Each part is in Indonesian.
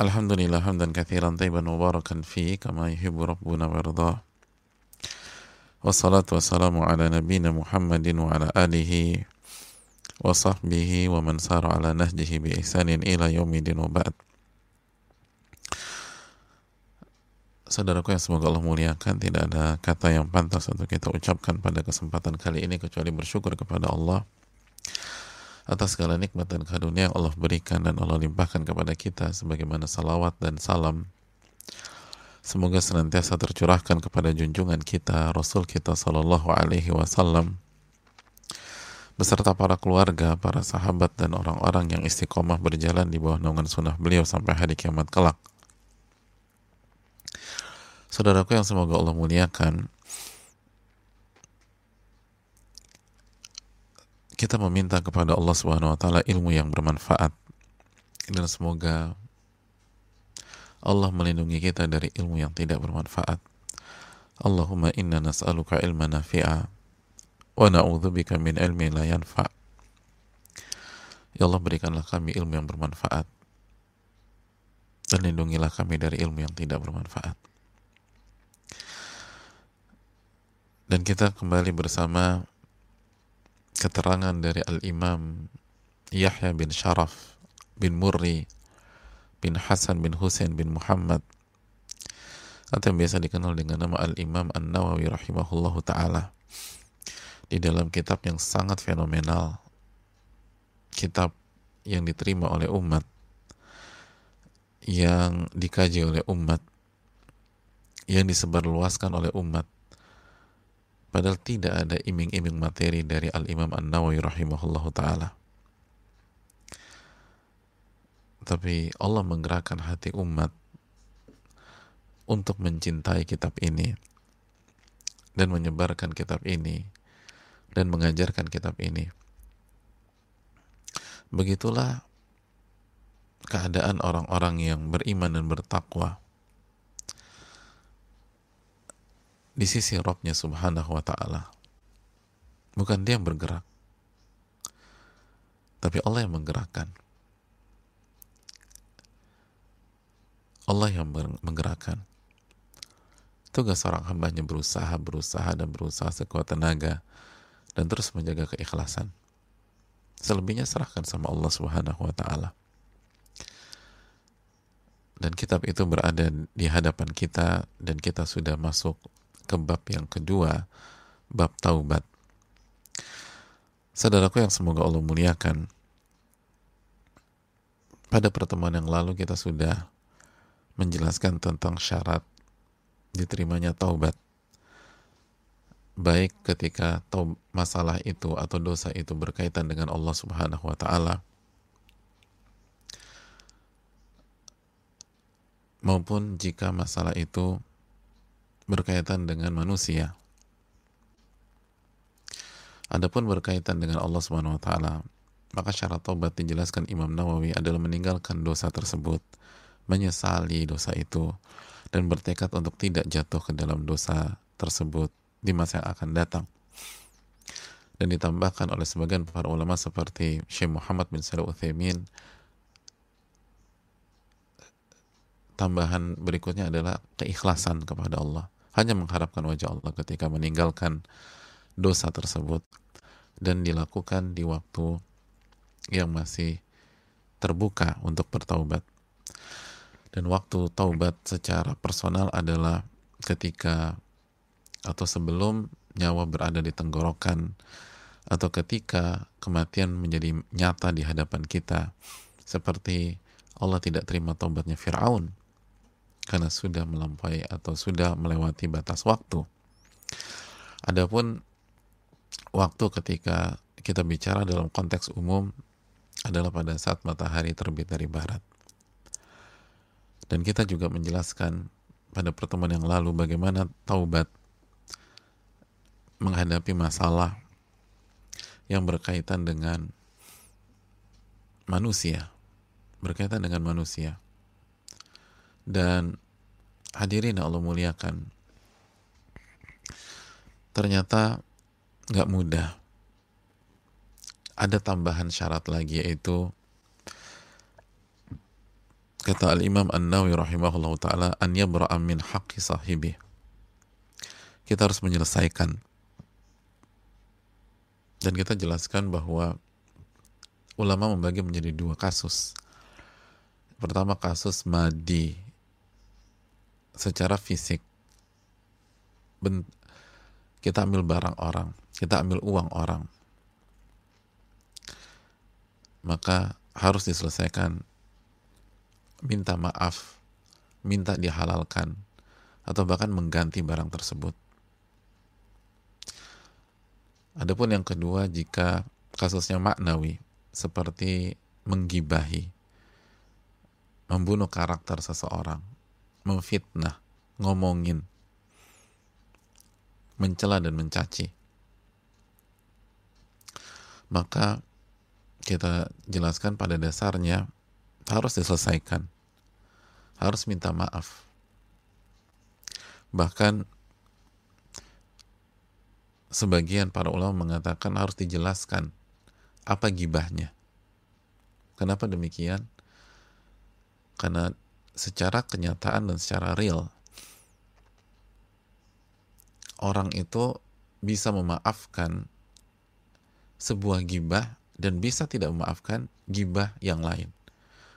Alhamdulillah hamdan kathiran tayyiban mubarakan fi kama yuhibbu rabbuna wa yardah. Wassalatu wassalamu ala nabiyyina Muhammadin wa ala alihi wa sahbihi wa man sara ala nahjihi bi ihsanin ila yaumidin wa ba'd. Saudaraku yang semoga Allah muliakan, tidak ada kata yang pantas untuk kita ucapkan pada kesempatan kali ini kecuali bersyukur kepada Allah atas segala nikmat dan karunia yang Allah berikan dan Allah limpahkan kepada kita sebagaimana salawat dan salam semoga senantiasa tercurahkan kepada junjungan kita Rasul kita Sallallahu Alaihi Wasallam beserta para keluarga, para sahabat dan orang-orang yang istiqomah berjalan di bawah naungan sunnah beliau sampai hari kiamat kelak. Saudaraku yang semoga Allah muliakan, kita meminta kepada Allah Subhanahu wa taala ilmu yang bermanfaat dan semoga Allah melindungi kita dari ilmu yang tidak bermanfaat. Allahumma inna nas'aluka ilman nafi'a wa na'udzubika min ilmi la yanfa'. Ya Allah berikanlah kami ilmu yang bermanfaat dan lindungilah kami dari ilmu yang tidak bermanfaat. Dan kita kembali bersama keterangan dari Al-Imam Yahya bin Sharaf bin Murri bin Hasan bin Husain bin Muhammad atau yang biasa dikenal dengan nama Al-Imam An-Nawawi rahimahullahu taala. Di dalam kitab yang sangat fenomenal kitab yang diterima oleh umat yang dikaji oleh umat yang disebarluaskan oleh umat Padahal tidak ada iming-iming materi dari Al-Imam An-Nawawi rahimahullah ta'ala. Tapi Allah menggerakkan hati umat untuk mencintai kitab ini dan menyebarkan kitab ini dan mengajarkan kitab ini. Begitulah keadaan orang-orang yang beriman dan bertakwa di sisi Robnya subhanahu wa ta'ala. Bukan dia yang bergerak. Tapi Allah yang menggerakkan. Allah yang menggerakkan. Tugas seorang hambanya berusaha, berusaha dan berusaha sekuat tenaga dan terus menjaga keikhlasan. Selebihnya serahkan sama Allah subhanahu wa ta'ala. Dan kitab itu berada di hadapan kita dan kita sudah masuk ke bab yang kedua, bab taubat. Saudaraku yang semoga Allah muliakan, pada pertemuan yang lalu kita sudah menjelaskan tentang syarat diterimanya taubat. Baik ketika masalah itu atau dosa itu berkaitan dengan Allah Subhanahu wa taala maupun jika masalah itu berkaitan dengan manusia. Adapun berkaitan dengan Allah Subhanahu wa taala, maka syarat taubat dijelaskan Imam Nawawi adalah meninggalkan dosa tersebut, menyesali dosa itu dan bertekad untuk tidak jatuh ke dalam dosa tersebut di masa yang akan datang. Dan ditambahkan oleh sebagian para ulama seperti Syekh Muhammad bin Salih Utsaimin tambahan berikutnya adalah keikhlasan kepada Allah hanya mengharapkan wajah Allah ketika meninggalkan dosa tersebut dan dilakukan di waktu yang masih terbuka untuk bertaubat. Dan waktu taubat secara personal adalah ketika atau sebelum nyawa berada di tenggorokan atau ketika kematian menjadi nyata di hadapan kita seperti Allah tidak terima taubatnya Firaun karena sudah melampaui atau sudah melewati batas waktu. Adapun waktu ketika kita bicara dalam konteks umum adalah pada saat matahari terbit dari barat. Dan kita juga menjelaskan pada pertemuan yang lalu bagaimana taubat menghadapi masalah yang berkaitan dengan manusia, berkaitan dengan manusia dan hadirin Allah muliakan. Ternyata nggak mudah. Ada tambahan syarat lagi yaitu kata al-imam an-nawi rahimahullah ta'ala an min haqqi sahibi. Kita harus menyelesaikan. Dan kita jelaskan bahwa ulama membagi menjadi dua kasus. Pertama kasus madi secara fisik. Kita ambil barang orang kita ambil uang orang. Maka harus diselesaikan. Minta maaf minta dihalalkan atau bahkan mengganti barang tersebut. Adapun yang kedua jika kasusnya maknawi seperti menggibahi membunuh karakter seseorang memfitnah ngomongin mencela dan mencaci. Maka kita jelaskan pada dasarnya harus diselesaikan. Harus minta maaf. Bahkan sebagian para ulama mengatakan harus dijelaskan apa gibahnya. Kenapa demikian? Karena secara kenyataan dan secara real orang itu bisa memaafkan sebuah gibah dan bisa tidak memaafkan gibah yang lain.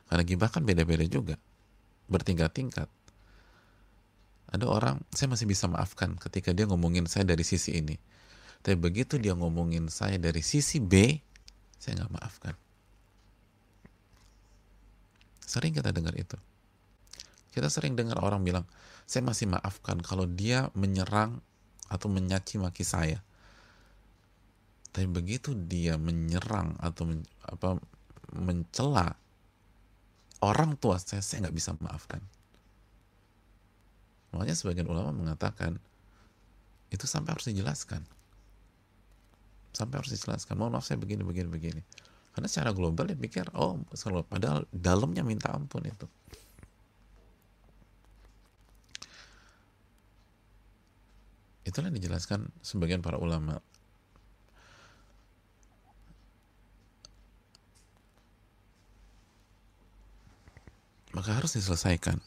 Karena gibah kan beda-beda juga, bertingkat-tingkat. Ada orang, saya masih bisa maafkan ketika dia ngomongin saya dari sisi ini. Tapi begitu dia ngomongin saya dari sisi B, saya nggak maafkan. Sering kita dengar itu. Kita sering dengar orang bilang, saya masih maafkan kalau dia menyerang atau menyaci maki saya. Tapi begitu dia menyerang atau men, apa mencela orang tua saya saya nggak bisa memaafkan makanya sebagian ulama mengatakan itu sampai harus dijelaskan. Sampai harus dijelaskan. Mohon maaf saya begini begini begini. Karena secara global dia pikir oh padahal dalamnya minta ampun itu itulah yang dijelaskan sebagian para ulama maka harus diselesaikan.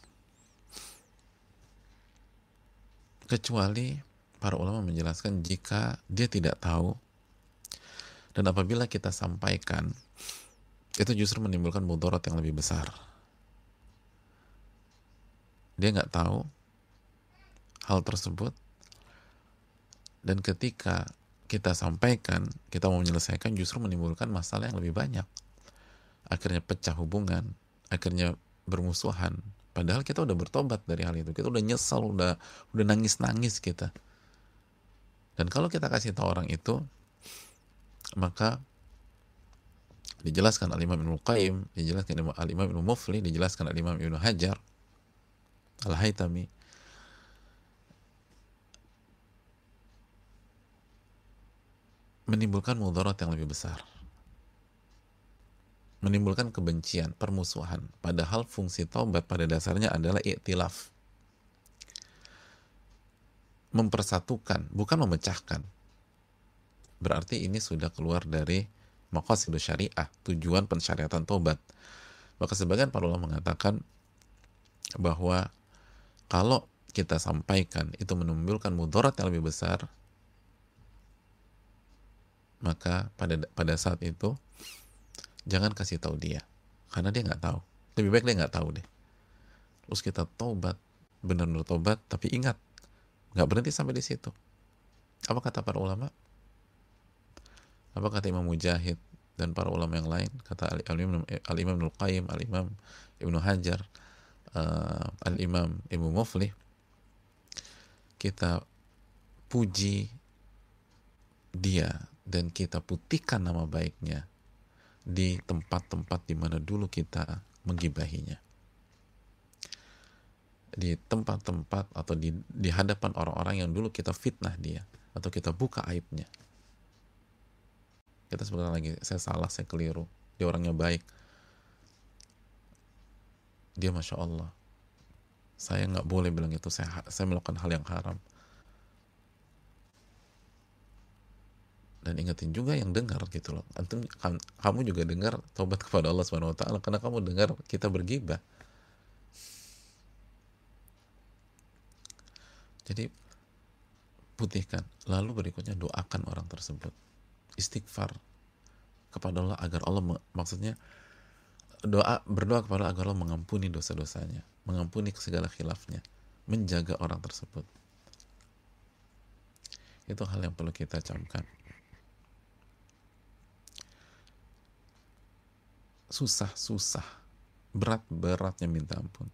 Kecuali para ulama menjelaskan jika dia tidak tahu dan apabila kita sampaikan itu justru menimbulkan mudarat yang lebih besar. Dia nggak tahu hal tersebut dan ketika kita sampaikan, kita mau menyelesaikan justru menimbulkan masalah yang lebih banyak. Akhirnya pecah hubungan, akhirnya bermusuhan. Padahal kita udah bertobat dari hal itu. Kita udah nyesal udah udah nangis nangis kita. Dan kalau kita kasih tahu orang itu maka dijelaskan al-imam Ibnu Qayyim dijelaskan al-imam Ibnu Mufli dijelaskan al-imam Ibnu Hajar al-Haytami menimbulkan mudarat yang lebih besar menimbulkan kebencian, permusuhan. Padahal fungsi taubat pada dasarnya adalah iktilaf. Mempersatukan, bukan memecahkan. Berarti ini sudah keluar dari maqasidus syariah, tujuan pensyariatan taubat. Maka sebagian para ulama mengatakan bahwa kalau kita sampaikan itu menimbulkan mudarat yang lebih besar, maka pada pada saat itu jangan kasih tahu dia. Karena dia nggak tahu. Lebih baik dia nggak tahu deh. Terus kita tobat benar-benar tobat tapi ingat nggak berhenti sampai di situ. Apa kata para ulama? Apa kata Imam Mujahid dan para ulama yang lain? Kata Al-Imam Al-Imam Al Qayyim Al-Imam Ibnu Hajar uh, Al-Imam Ibnu Muflih. Kita puji dia dan kita putihkan nama baiknya di tempat-tempat di mana dulu kita menggibahinya. Di tempat-tempat atau di, di hadapan orang-orang yang dulu kita fitnah dia atau kita buka aibnya. Kita sebentar lagi, saya salah, saya keliru. Dia orangnya baik. Dia masya Allah. Saya nggak boleh bilang itu. Saya saya melakukan hal yang haram dan ingetin juga yang dengar gitu loh. Antum kan, kamu juga dengar taubat kepada Allah Subhanahu Wa Taala karena kamu dengar kita bergibah. Jadi putihkan. Lalu berikutnya doakan orang tersebut. Istighfar kepada Allah agar Allah maksudnya doa berdoa kepada Allah agar Allah mengampuni dosa-dosanya mengampuni segala khilafnya menjaga orang tersebut. Itu hal yang perlu kita camkan. Susah-susah, berat-beratnya minta ampun.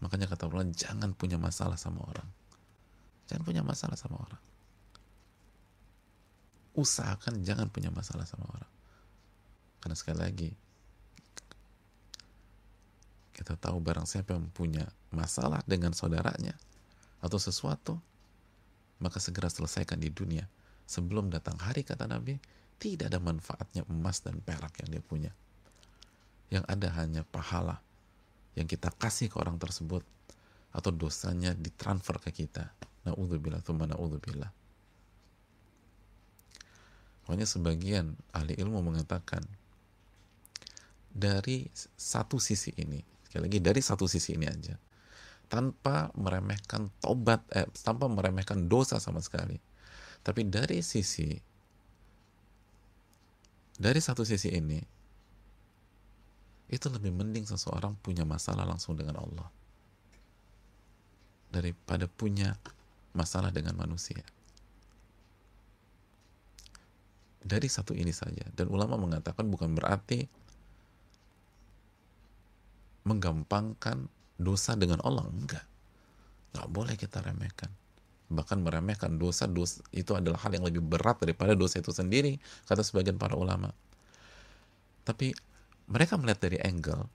Makanya kata Allah, jangan punya masalah sama orang. Jangan punya masalah sama orang. Usahakan jangan punya masalah sama orang. Karena sekali lagi, kita tahu barang siapa yang punya masalah dengan saudaranya atau sesuatu, maka segera selesaikan di dunia. Sebelum datang hari, kata Nabi, tidak ada manfaatnya emas dan perak yang dia punya. Yang ada hanya pahala yang kita kasih ke orang tersebut atau dosanya ditransfer ke kita. Na'udzubillah, thumma na'udzubillah. Pokoknya sebagian ahli ilmu mengatakan dari satu sisi ini, sekali lagi dari satu sisi ini aja, tanpa meremehkan tobat, eh, tanpa meremehkan dosa sama sekali. Tapi dari sisi, dari satu sisi ini, itu lebih mending seseorang punya masalah langsung dengan Allah daripada punya masalah dengan manusia. Dari satu ini saja, dan ulama mengatakan bukan berarti menggampangkan dosa dengan Allah. Enggak. Nggak boleh kita remehkan bahkan meremehkan dosa dosa itu adalah hal yang lebih berat daripada dosa itu sendiri kata sebagian para ulama. Tapi mereka melihat dari angle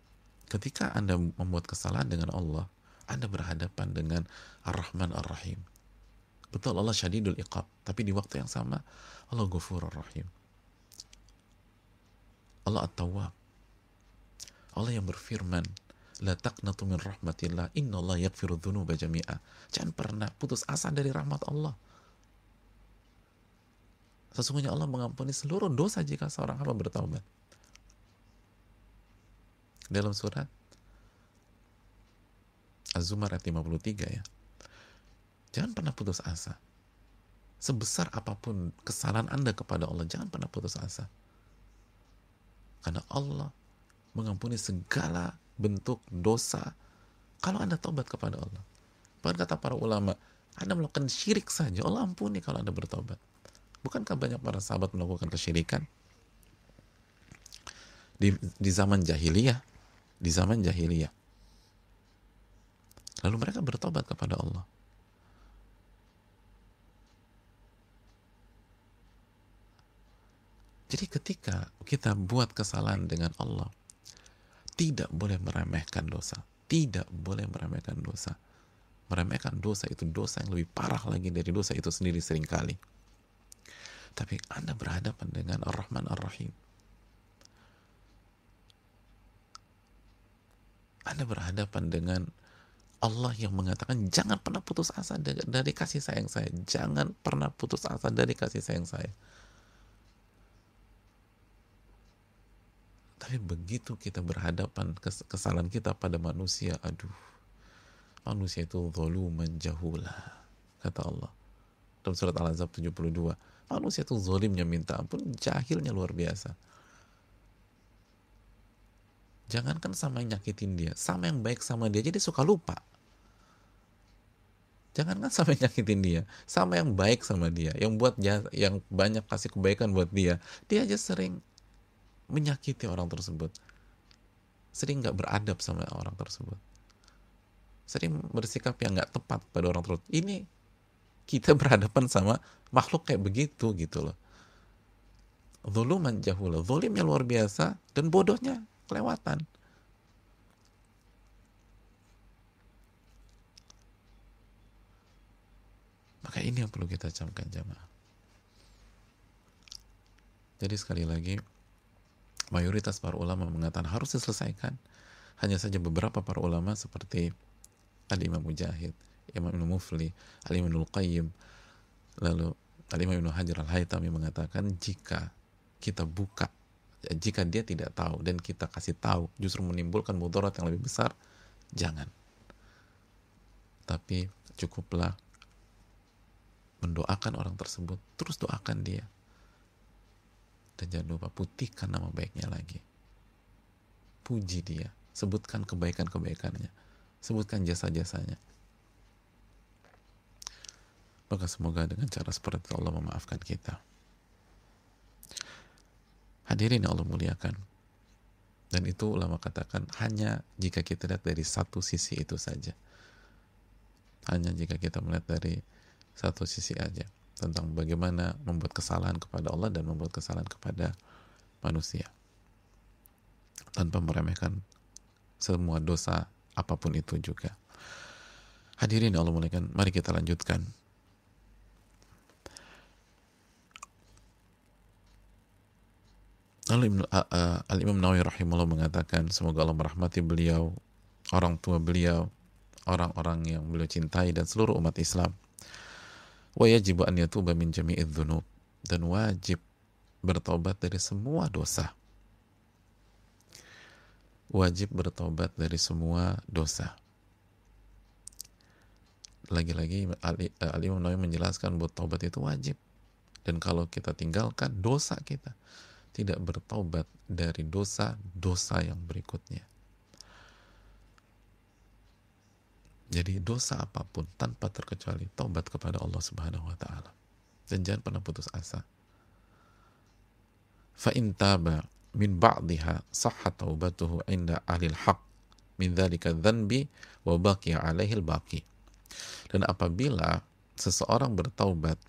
ketika anda membuat kesalahan dengan Allah anda berhadapan dengan Ar-Rahman Ar-Rahim. Betul Allah syadidul iqab. Tapi di waktu yang sama Allah ghafurur rahim Allah at-tawwab. Allah yang berfirman La taqnatu min rahmatillah. Innallaha yaghfiru dzunuba jami'a. Jangan pernah putus asa dari rahmat Allah. Sesungguhnya Allah mengampuni seluruh dosa jika seorang hamba bertaubat. Dalam surat Az-Zumar ayat 53 ya. Jangan pernah putus asa. Sebesar apa pun kesalahan Anda kepada Allah, jangan pernah putus asa. Karena Allah mengampuni segala bentuk dosa kalau Anda tobat kepada Allah. Bahkan kata para ulama, Anda melakukan syirik saja, Allah ampuni kalau Anda bertobat. Bukankah banyak para sahabat melakukan kesyirikan? Di, di zaman jahiliyah, di zaman jahiliyah. Lalu mereka bertobat kepada Allah. Jadi ketika kita buat kesalahan dengan Allah, tidak boleh meremehkan dosa. Tidak boleh meremehkan dosa. Meremehkan dosa itu dosa yang lebih parah lagi dari dosa itu sendiri sering kali. Tapi Anda berhadapan dengan Ar-Rahman Ar-Rahim. Anda berhadapan dengan Allah yang mengatakan jangan pernah putus asa dari kasih sayang saya. Jangan pernah putus asa dari kasih sayang saya. Tapi begitu kita berhadapan kesalahan kita pada manusia, aduh, manusia itu zoluman jahula, kata Allah. Dalam surat Al-Azab 72, manusia itu zolimnya minta ampun, jahilnya luar biasa. Jangankan sama yang nyakitin dia, sama yang baik sama dia, jadi suka lupa. Jangankan sama yang nyakitin dia, sama yang baik sama dia, yang buat yang banyak kasih kebaikan buat dia, dia aja sering menyakiti orang tersebut. Sering nggak beradab sama orang tersebut. Sering bersikap yang nggak tepat pada orang tersebut. Ini kita berhadapan sama makhluk kayak begitu gitu loh. Zuluman jahula. Zulimnya luar biasa Dan bodohnya kelewatan. Maka ini yang perlu kita camkan jamaah. Jadi sekali lagi mayoritas para ulama mengatakan harus diselesaikan. Hanya saja beberapa para ulama seperti Al-Imam Mujahid, Imam Ibn Mufli, Al-Imam Ibn Qayyim, lalu Al-Imam Ibn Hajar Al-Haytami mengatakan jika kita buka, jika dia tidak tahu dan kita kasih tahu justru menimbulkan mudarat yang lebih besar, jangan. Tapi cukuplah mendoakan orang tersebut terus doakan dia dan jangan lupa putihkan nama baiknya lagi. Puji dia. Sebutkan kebaikan-kebaikannya. Sebutkan jasa-jasanya. Maka semoga dengan cara seperti itu Allah memaafkan kita. Hadirin yang Allah muliakan. Dan itu ulama katakan hanya jika kita lihat dari satu sisi itu saja. Hanya jika kita melihat dari satu sisi aja tentang bagaimana membuat kesalahan kepada Allah dan membuat kesalahan kepada manusia tanpa meremehkan semua dosa apa pun itu juga. Hadirin Allah muliakan, mari kita lanjutkan. Al-Imam Nawawi rahimahullah mengatakan semoga Allah merahmati beliau, orang tua beliau, orang-orang yang beliau cintai dan seluruh umat Islam. Wa an yatuba min jami'idz dzunub dan wajib bertobat dari semua dosa wajib bertobat dari semua dosa. Lagi-lagi Ali, eh, Imam Nawawi menjelaskan bahwa tobat itu wajib. Dan kalau kita tinggalkan dosa kita, tidak bertobat dari dosa-dosa yang berikutnya. Jadi dosa apa pun tanpa terkecuali tobat kepada Allah Subhanahu wa taala. Dan jangan pernah putus asa. Fa in taba min ba'diha sahha taubatuhu inda ahli haq min dhalika dhanbi wa baqiya alaihi baqi dan apabila seseorang bertaubat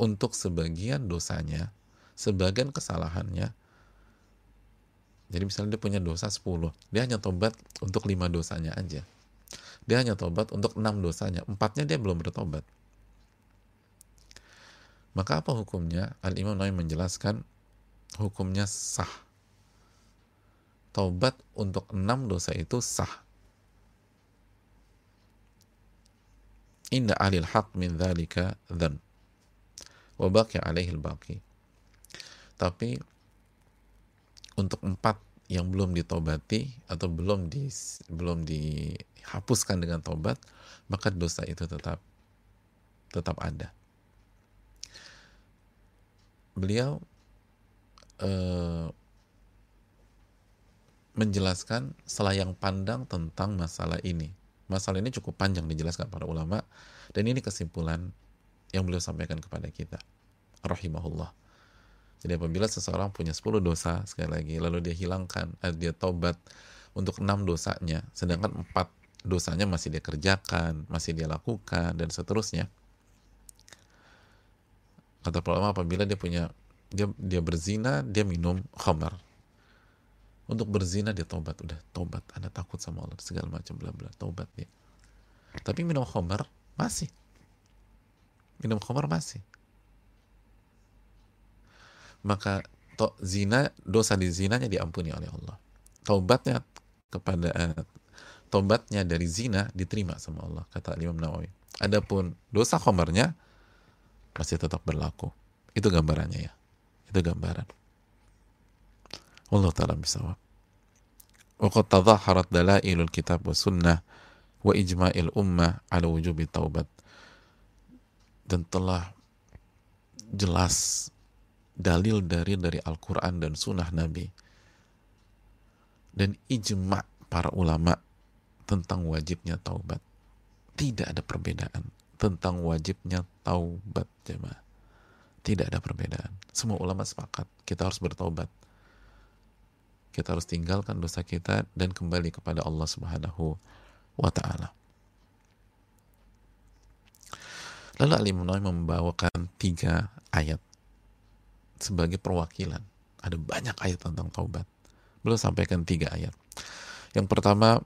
untuk sebagian dosanya sebagian kesalahannya jadi misalnya dia punya dosa 10 dia hanya tobat untuk lima dosanya aja dia hanya tobat untuk enam dosanya empatnya dia belum bertobat maka apa hukumnya Al-Imam Nawawi menjelaskan hukumnya sah. Taubat untuk enam dosa itu sah. Inna alil haq min dhalika dhan. Wabaki alaihi baqi. Tapi untuk empat yang belum ditobati atau belum di belum dihapuskan dengan tobat, maka dosa itu tetap tetap ada. Beliau uh, menjelaskan selayang pandang tentang masalah ini. Masalah ini cukup panjang dijelaskan para ulama dan ini kesimpulan yang beliau sampaikan kepada kita. Rahimahullah. Jadi apabila seseorang punya 10 dosa sekali lagi lalu dia hilangkan, eh, dia tobat untuk enam dosanya, sedangkan empat dosanya masih dia kerjakan, masih dia lakukan dan seterusnya. Kata para ulama apabila dia punya dia dia berzina dia minum khamar. Untuk berzina dia tobat udah tobat anda takut sama Allah segala macam bla bla. Tobat dia. Tapi minum khamar masih. Minum khamar masih. Maka to, zina dosa di zinanya diampuni oleh Allah. Tobatnya kepada uh, tobatnya dari zina diterima sama Allah kata Imam Nawawi. Adapun dosa khomernya masih tetap berlaku. Itu gambarannya ya. Itu gambaran. Allah taala bisa Waqad tadhaharat dalailul kitab wa sunnah wa ijma'il ummah ala wujubi taubat. Dan telah jelas dalil dari dari Al-Quran dan Sunnah Nabi dan ijma para ulama tentang wajibnya taubat tidak ada perbedaan tentang wajibnya taubat jemaah tidak ada perbedaan. Semua ulama sepakat, kita harus bertobat. Kita harus tinggalkan dosa kita dan kembali kepada Allah Subhanahu wa taala. Lalu Ali Nawawi membawakan tiga ayat sebagai perwakilan. Ada banyak ayat tentang taubat. Beliau sampaikan tiga ayat. Yang pertama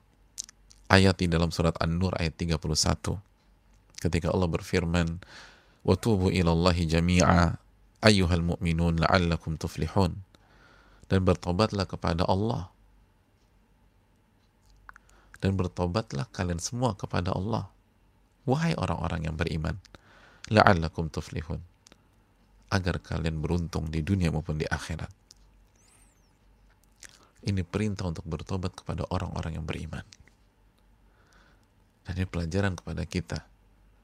ayat di dalam surat An-Nur ayat 31 ketika Allah berfirman wa tubu ilallahi jami'a ayyuhal mu'minun la'allakum tuflihun. Dan bertobatlah kepada Allah. Dan bertobatlah kalian semua kepada Allah. Wahai orang-orang yang beriman la'allakum tuflihun. Agar kalian beruntung di dunia maupun di akhirat. Ini perintah untuk bertobat kepada orang-orang yang beriman dan ini pelajaran kepada kita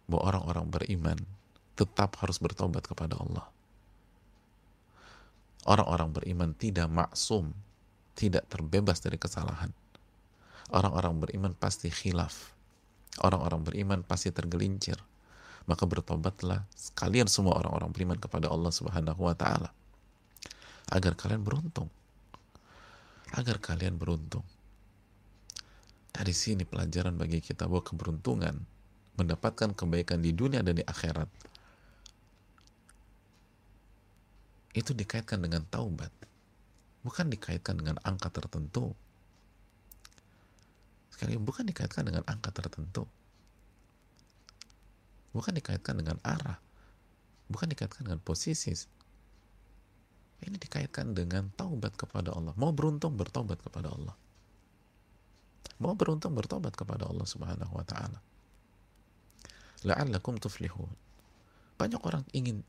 bahwa orang-orang beriman tetap harus bertobat kepada Allah. Orang-orang beriman tidak maksum, tidak terbebas dari kesalahan. Orang-orang beriman pasti khilaf. Orang-orang beriman pasti tergelincir. Maka bertobatlah kalian semua orang-orang beriman kepada Allah Subhanahu wa taala agar kalian beruntung. Agar kalian beruntung. Dari sini pelajaran bagi kita bahwa keberuntungan mendapatkan kebaikan di dunia dan di akhirat itu dikaitkan dengan taubat bukan dikaitkan dengan angka tertentu. Sekali bukan dikaitkan dengan angka tertentu. Bukan dikaitkan dengan arah. Bukan dikaitkan dengan posisi. Ini dikaitkan dengan taubat kepada Allah. Mau beruntung bertobat kepada Allah mau beruntung bertobat kepada Allah subhanahu wa ta'ala. La'allakum tuflihun. Banyak orang ingin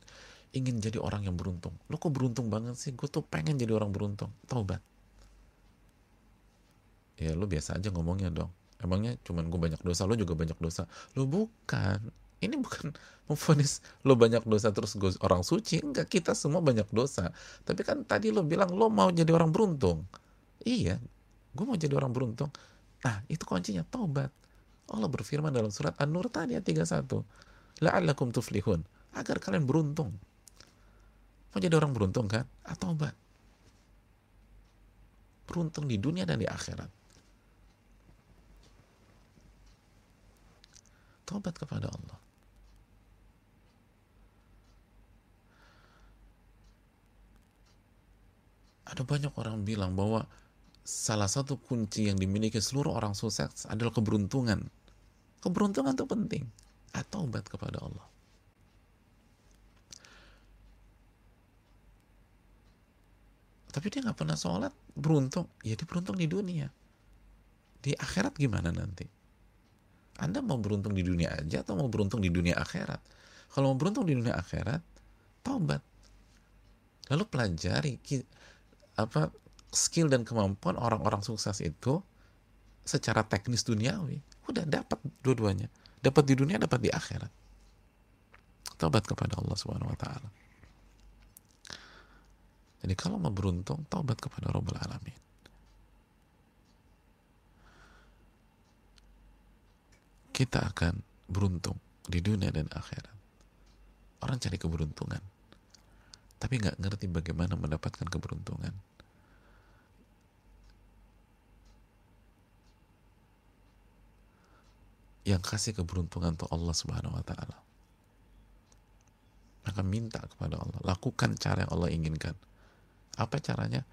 ingin jadi orang yang beruntung. Lo kok beruntung banget sih? Gue tuh pengen jadi orang beruntung. Taubat. Ya lo biasa aja ngomongnya dong. Emangnya cuman gue banyak dosa lo juga banyak dosa? Lo bukan. Ini bukan memfonis lo banyak dosa terus gue orang suci. Enggak kita semua banyak dosa. Tapi kan tadi lo bilang lo mau jadi orang beruntung. Iya gue mau jadi orang beruntung nah itu kuncinya taubat Allah berfirman dalam surat An-Nur tadi ayat 31. La'allakum tuflihun. Agar kalian beruntung. Mau jadi orang beruntung kan? Atau enggak? Beruntung di dunia dan di akhirat. Tobat kepada Allah. Ada banyak orang bilang bahwa salah satu kunci yang dimiliki seluruh orang sukses adalah keberuntungan. Keberuntungan itu penting. Atau obat kepada Allah. Tapi dia nggak pernah sholat, beruntung. Ya dia beruntung di dunia. Di akhirat gimana nanti? Anda mau beruntung di dunia aja atau mau beruntung di dunia akhirat? Kalau mau beruntung di dunia akhirat, taubat. Lalu pelajari apa skill dan kemampuan orang-orang sukses itu secara teknis duniawi udah dapat dua-duanya. Dapat di dunia dapat di akhirat. Taubat kepada Allah Subhanahu wa taala. Jadi kalau mau beruntung taubat kepada Rabbul Alamin. Kita akan beruntung di dunia dan akhirat. Orang cari keberuntungan. Tapi nggak ngerti bagaimana mendapatkan keberuntungan yang kasih keberuntungan untuk Allah Subhanahu wa taala. Maka minta kepada Allah, lakukan cara yang Allah inginkan. Apa caranya?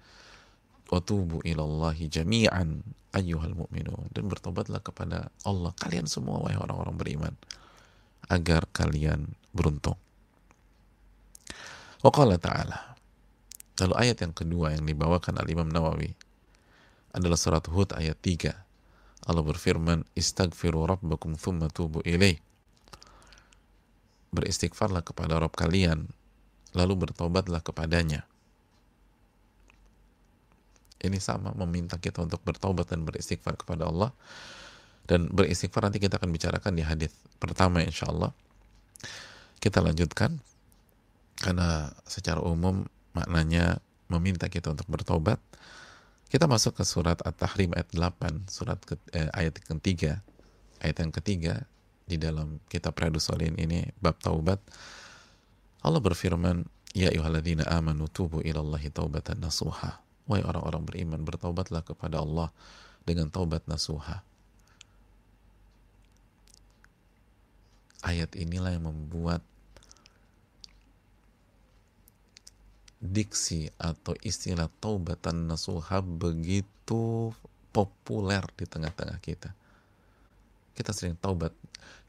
Watubu ilallahi jami'an ayyuhal mu'minun dan bertobatlah kepada Allah kalian semua wahai orang-orang beriman agar kalian beruntung. Wa qala ta'ala. Lalu ayat yang kedua yang dibawakan al Imam Nawawi adalah surat Hud ayat 3 Allah berfirman, "Istaghfiru rabbakum thumma tubu ilaih." Beristighfarlah kepada Rabb kalian, lalu bertobatlah kepadanya. Ini sama meminta kita untuk bertobat dan beristighfar kepada Allah. Dan beristighfar nanti kita akan bicarakan di hadis pertama insya Allah. Kita lanjutkan karena secara umum maknanya meminta kita untuk bertobat kita masuk ke surat At-Tahrim ayat 8, surat ke, eh, ayat ketiga. Ayat yang ketiga di dalam kitab Riyadus Solihin ini bab taubat. Allah berfirman, "Ya ayyuhalladzina amanu tubu ilallahi taubatan nasuha." Wahai orang-orang beriman, bertaubatlah kepada Allah dengan taubat nasuha. Ayat inilah yang membuat diksi atau istilah taubatan nasuha begitu populer di tengah-tengah kita. Kita sering taubat,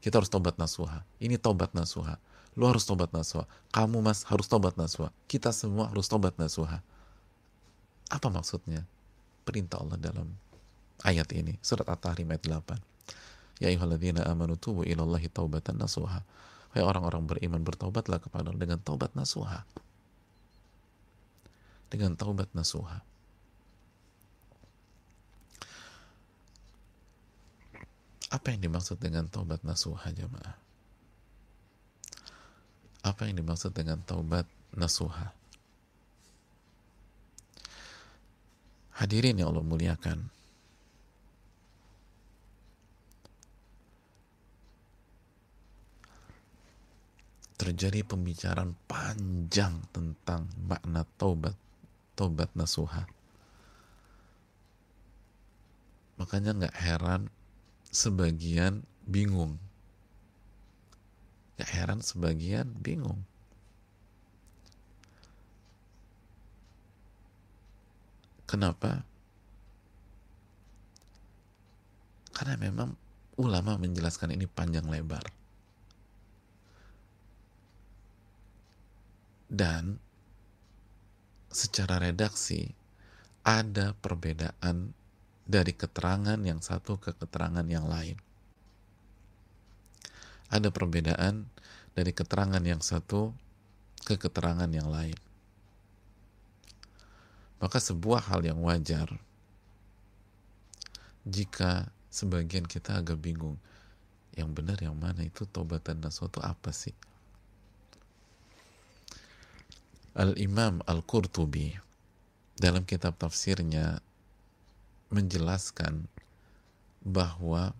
kita harus taubat nasuha. Ini taubat nasuha. Lu harus taubat nasuha. Kamu mas harus taubat nasuha. Kita semua harus taubat nasuha. Apa maksudnya? Perintah Allah dalam ayat ini. Surat At-Tahrim ayat 8. Ya ayuhalladzina amanu tubu ilallahi taubatan nasuha. Hai orang-orang beriman bertaubatlah kepada dengan taubat nasuha dengan taubat nasuha. Apa yang dimaksud dengan taubat nasuha jamaah? apa yang dimaksud dengan taubat nasuha. Hadirin yang Allah muliakan. Terjadi pembicaraan panjang tentang makna taubat, taubat nasuha. Makanya nggak heran sebagian bingung. Nggak heran sebagian bingung. Kenapa? Karena memang ulama menjelaskan ini panjang lebar. Dan secara redaksi ada perbedaan dari keterangan yang satu ke keterangan yang lain. Ada perbedaan dari keterangan yang satu ke keterangan yang lain maka sebuah hal yang wajar jika sebagian kita agak bingung yang benar yang mana itu taubatan nasuh itu apa sih Al-Imam Al-Qurtubi dalam kitab tafsirnya menjelaskan bahwa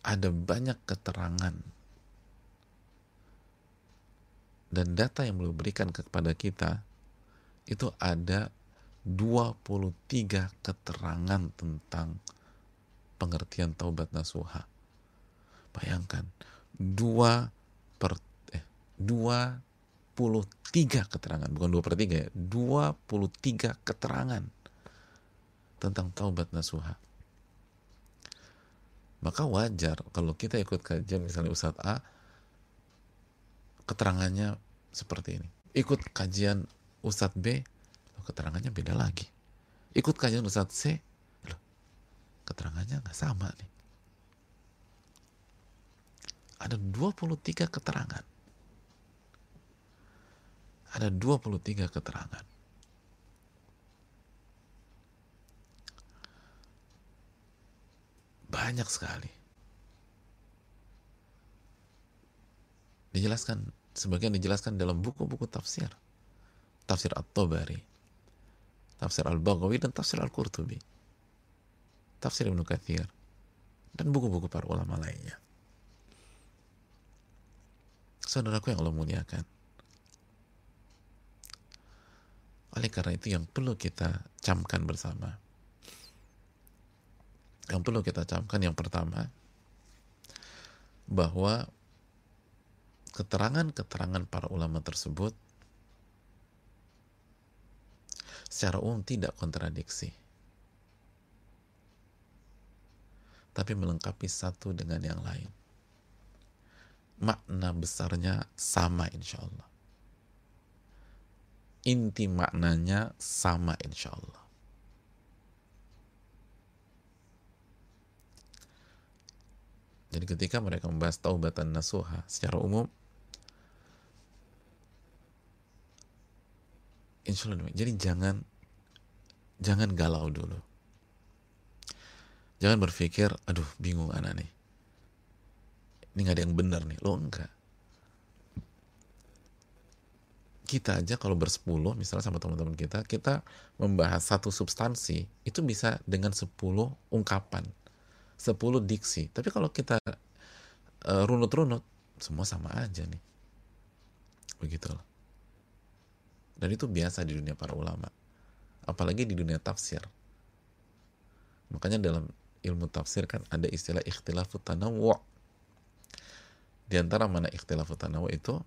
ada banyak keterangan dan data yang beliau berikan kepada kita itu ada 23 keterangan tentang pengertian taubat nasuha. Bayangkan, 2 per eh, 23 keterangan, bukan 2 per 3 ya, 23 keterangan tentang taubat nasuha. Maka wajar kalau kita ikut kajian misalnya Ustadz A, keterangannya seperti ini. Ikut kajian Ustadz B, keterangannya beda lagi. Ikut kajian Ustadz C, loh, keterangannya nggak sama nih. Ada 23 keterangan. Ada 23 keterangan. Banyak sekali. Dijelaskan sebagian dijelaskan dalam buku-buku tafsir. Tafsir At-Tabari, tafsir Al-Baghawi dan tafsir Al-Qurtubi. Tafsir Ibnu Katsir dan buku-buku para ulama lainnya. Saudaraku yang Allah muliakan. Oleh karena itu yang perlu kita camkan bersama. Yang perlu kita camkan yang pertama bahwa keterangan-keterangan para ulama tersebut secara umum tidak kontradiksi. Tapi melengkapi satu dengan yang lain. Makna besarnya sama insya Allah inti maknanya sama insya Allah jadi ketika mereka membahas taubatan nasuha secara umum Insya Allah Jadi jangan jangan galau dulu. Jangan berpikir, aduh bingung anak nih. Ini nggak ada yang benar nih. Lo enggak. Kita aja kalau bersepuluh, misalnya sama teman-teman kita, kita membahas satu substansi, itu bisa dengan sepuluh ungkapan. Sepuluh diksi. Tapi kalau kita uh, runut-runut, semua sama aja nih. Begitulah. Dan itu biasa di dunia para ulama. Apalagi di dunia tafsir. Makanya dalam ilmu tafsir kan ada istilah ikhtilafut tanawu. Di antara mana ikhtilafut tanawu itu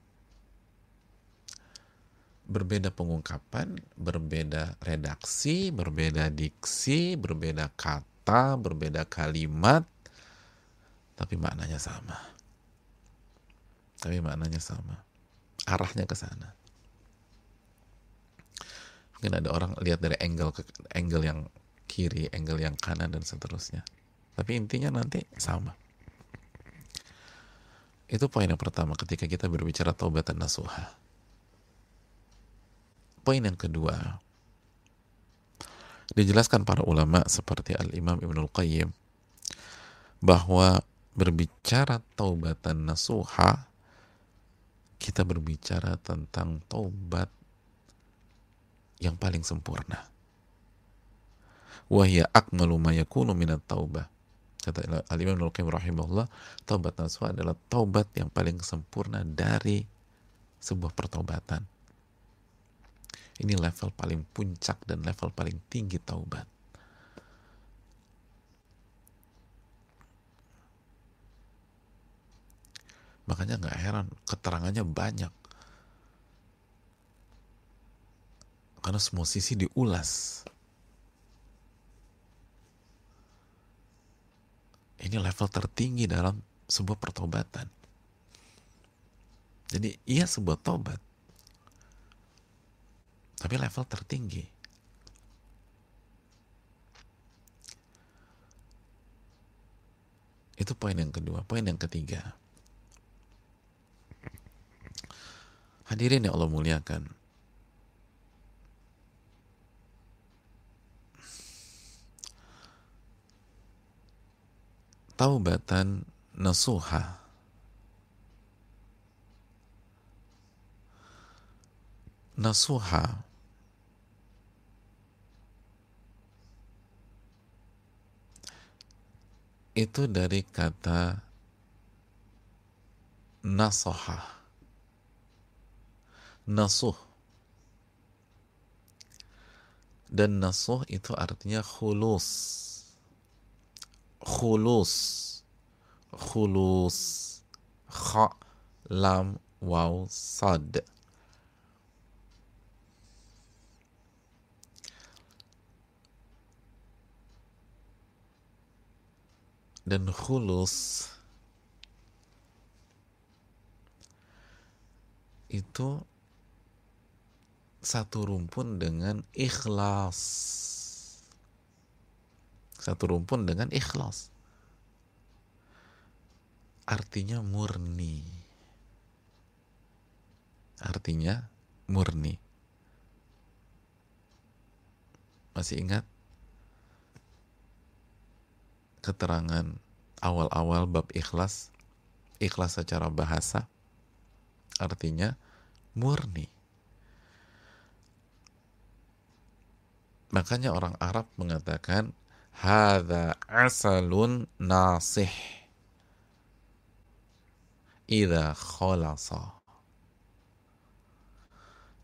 berbeda pengungkapan, berbeda redaksi, berbeda diksi, berbeda kata, berbeda kalimat, tapi maknanya sama. Tapi maknanya sama. Arahnya ke sana mungkin ada orang lihat dari angle ke angle yang kiri, angle yang kanan dan seterusnya. Tapi intinya nanti sama. Itu poin yang pertama ketika kita berbicara taubat dan nasuha. Poin yang kedua, dijelaskan para ulama seperti Al-Imam Ibnul Qayyim bahwa berbicara taubatan nasuha kita berbicara tentang taubat yang paling sempurna. Wahya akmalu ma yakunu minat taubah. Kata Al-Imam Al-Qayyim rahimahullah taubat nasuha adalah taubat yang paling sempurna dari sebuah pertobatan ini level paling puncak dan level paling tinggi taubat Makanya nggak heran keterangannya banyak. Karena semua sisi diulas. Ini level tertinggi dalam sebuah pertobatan. Jadi iya sebuah tobat. Tapi level tertinggi. Itu poin yang kedua. Poin yang ketiga Hadirin yang Allah muliakan. Taubatan nasuha Nasuha itu dari kata nasoha nasuh. Dan nasuh itu artinya khulus. Khulus. Khulus. Kha lam waw sad dan khulus itu satu rumpun dengan ikhlas. Satu rumpun dengan ikhlas. Artinya murni. Artinya murni. Masih ingat keterangan awal-awal bab ikhlas? Ikhlas secara bahasa artinya murni Makanya orang Arab mengatakan hadza asalun nasih idza khalasa.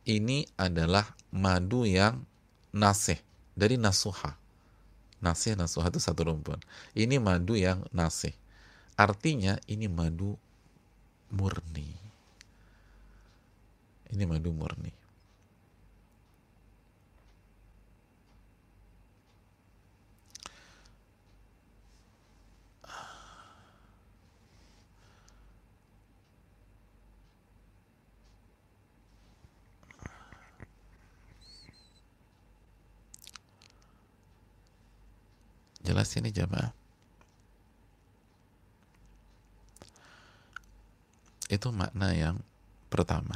Ini adalah madu yang nasih dari nasuha. Nasih nasuha itu satu rumpun. Ini madu yang nasih. Artinya ini madu murni. Ini madu murni. Jelas ini jamaah. Itu makna yang pertama.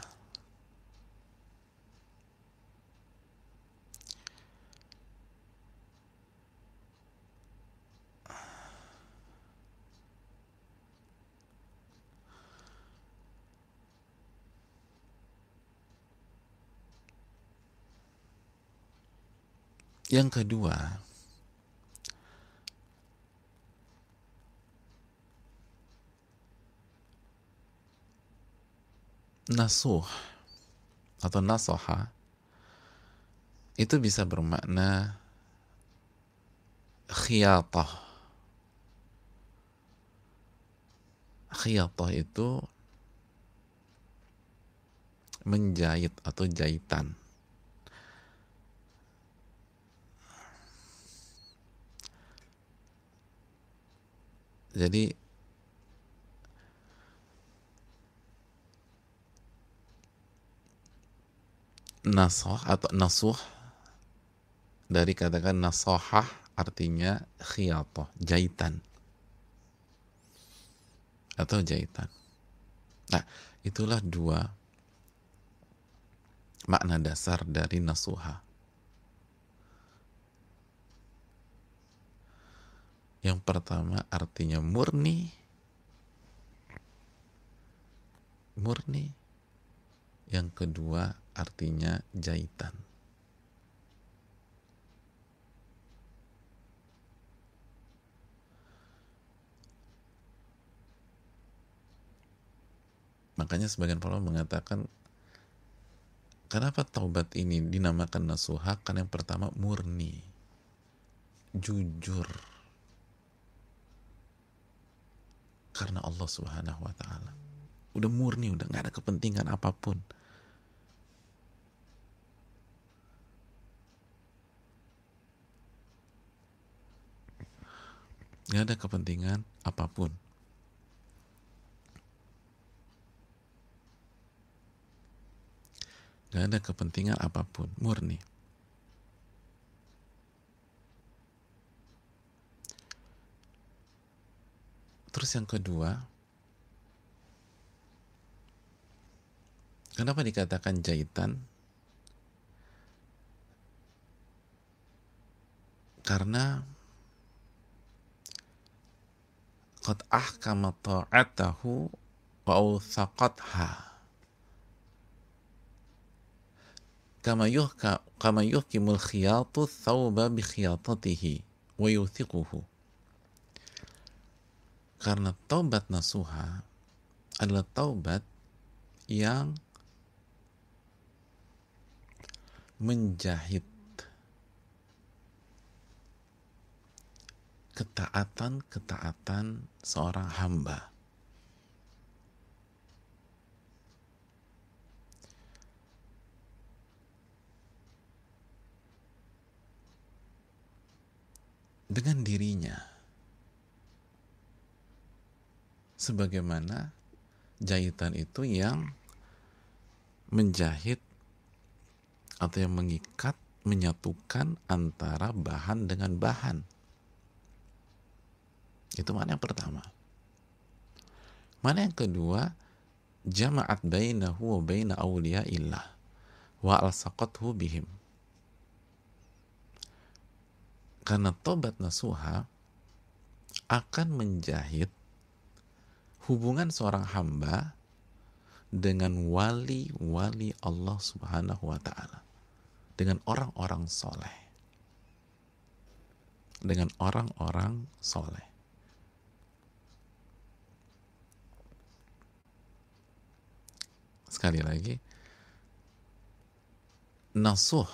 Yang kedua, nasuh atau nasoha itu bisa bermakna khiyatah. Khiyatah itu menjahit atau jahitan. Jadi nasoh atau nasuh dari katakan nasohah artinya khiyatoh, jahitan atau jahitan. Nah, itulah dua makna dasar dari nasuha. Yang pertama artinya murni, murni yang kedua artinya jahitan makanya sebagian para mengatakan kenapa taubat ini dinamakan nasuha karena yang pertama murni jujur karena Allah Subhanahu wa taala. Udah murni, udah nggak ada kepentingan apa pun. Nggak ada kepentingan apa pun. Nggak ada kepentingan apa pun, murni. Terus yang kedua, kenapa dikatakan jahitan? Karena qad ahkama ta'atahu wa awthaqatha. Kama yuhka kama yuhkimul khiyatu thawba bi khiyatatihi wa yuthiquhu. Karena taubat nasuha adalah taubat yang menjahit ketaatan-ketaatan seorang hamba. Dengan dirinya. sebagaimana jahitan itu yang menjahit atau yang mengikat menyatukan antara bahan dengan bahan itu mana yang pertama mana yang kedua jama'at bainahu wa baina illah wa alsaqathu bihim karena tobat nasuha akan menjahit hubungan seorang hamba dengan wali-wali Allah Subhanahu wa taala. Dengan orang-orang soleh. Dengan orang-orang soleh. Sekali lagi, nasuh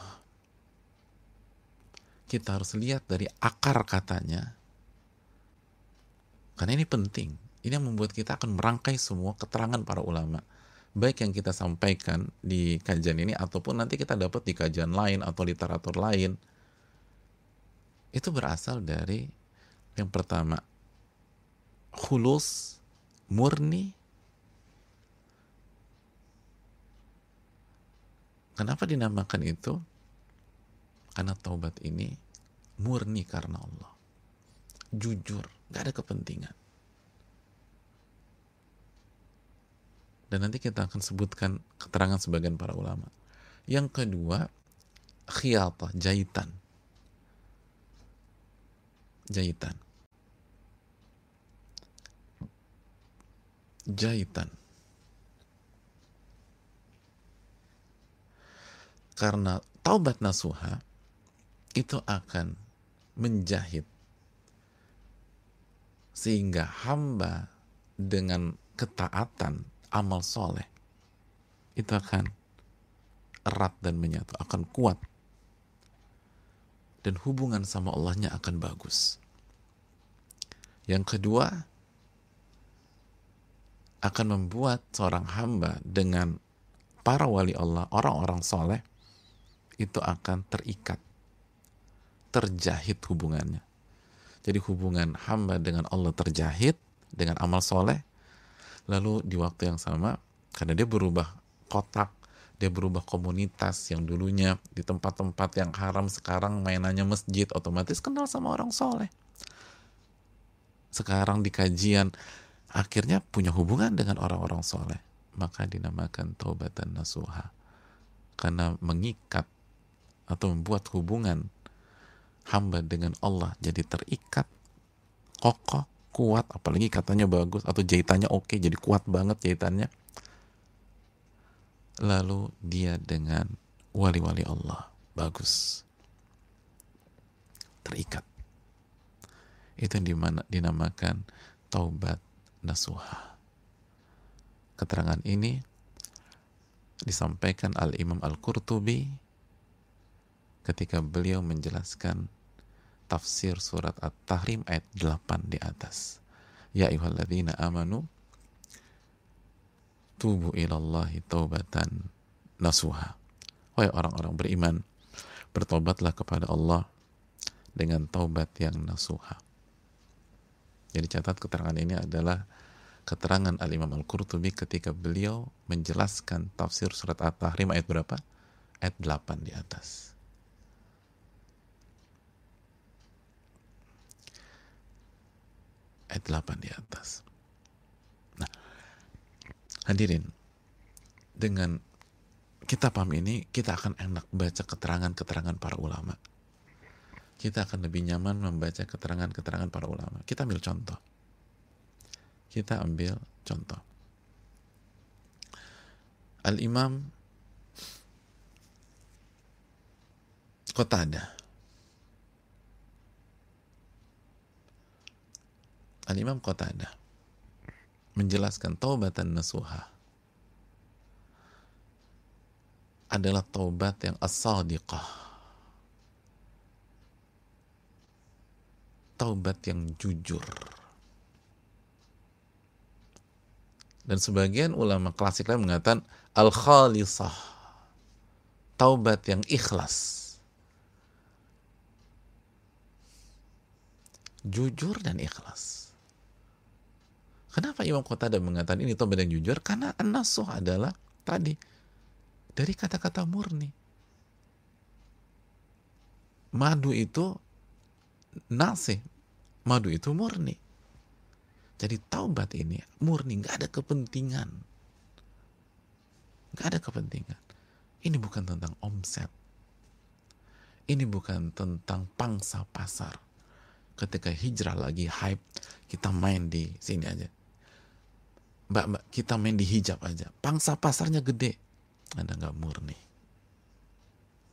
kita harus lihat dari akar katanya karena ini penting ini yang membuat kita akan merangkai semua keterangan para ulama. Baik yang kita sampaikan di kajian ini ataupun nanti kita dapat di kajian lain atau literatur lain. Itu berasal dari yang pertama khulus murni Kenapa dinamakan itu? Karena taubat ini murni karena Allah. Jujur, gak ada kepentingan. Dan nanti kita akan sebutkan keterangan sebagian para ulama. Yang kedua, khiyatah, jahitan. Jahitan. Jahitan. Karena taubat nasuha itu akan menjahit sehingga hamba dengan ketaatan amal soleh itu akan erat dan menyatu, akan kuat. Dan hubungan sama Allahnya akan bagus. Yang kedua, akan membuat seorang hamba dengan para wali Allah, orang-orang soleh, itu akan terikat, terjahit hubungannya. Jadi hubungan hamba dengan Allah terjahit, dengan amal soleh, lalu di waktu yang sama karena dia berubah kotak dia berubah komunitas yang dulunya di tempat-tempat yang haram sekarang mainannya masjid otomatis kenal sama orang soleh. Sekarang di kajian akhirnya punya hubungan dengan orang-orang soleh. Maka dinamakan taubatan nasuha. Karena mengikat atau membuat hubungan hamba dengan Allah jadi terikat kokoh kuat apalagi katanya bagus atau jahitannya oke jadi kuat banget jahitannya lalu dia dengan wali-wali Allah. Bagus. Terikat. Itu yang di mana, dinamakan taubat nasuha. Keterangan ini disampaikan Al-Imam Al-Qurtubi ketika beliau menjelaskan tafsir surat At-Tahrim ayat 8 di atas. Ya ayyuhalladzina amanu tubu ilallahi taubatan nasuha. Wahai orang-orang beriman, bertobatlah kepada Allah dengan taubat yang nasuha. Jadi catat keterangan ini adalah keterangan Al-Imam Al-Qurtubi ketika beliau menjelaskan tafsir surat At-Tahrim ayat berapa? Ayat 8 di atas. Ayat 8 di atas. Nah, hadirin, dengan kita paham ini, kita akan enak baca keterangan-keterangan para ulama kita akan lebih nyaman membaca keterangan-keterangan para ulama. Kita ambil contoh. Kita ambil contoh. Al-Imam Qatada. Al-Imam Qatada menjelaskan taubatan nasuha adalah taubat yang as-sadiqah taubat yang jujur. Dan sebagian ulama klasik lain mengatakan al-khalisah. Taubat yang ikhlas. Jujur dan ikhlas. Kenapa Imam Qatada mengatakan ini taubat yang jujur? Karena an-nasuh adalah tadi dari kata-kata murni. Madu itu nasih, madu itu murni. Jadi taubat ini murni, nggak ada kepentingan. Nggak ada kepentingan. Ini bukan tentang omset. Ini bukan tentang pangsa pasar. Ketika hijrah lagi hype, kita main di sini aja. Mbak, mbak, kita main di hijab aja. Pangsa pasarnya gede. Anda nggak murni.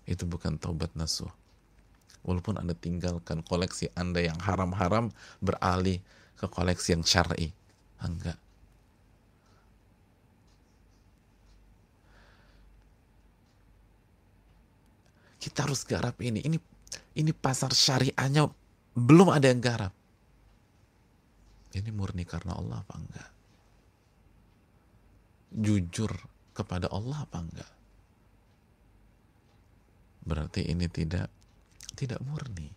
Itu bukan taubat nasuh walaupun Anda tinggalkan koleksi Anda yang haram-haram beralih ke koleksi yang syar'i. Enggak. Kita harus garap ini. Ini ini pasar syariahnya belum ada yang garap. Ini murni karena Allah apa enggak? Jujur kepada Allah apa enggak? Berarti ini tidak tidak murni.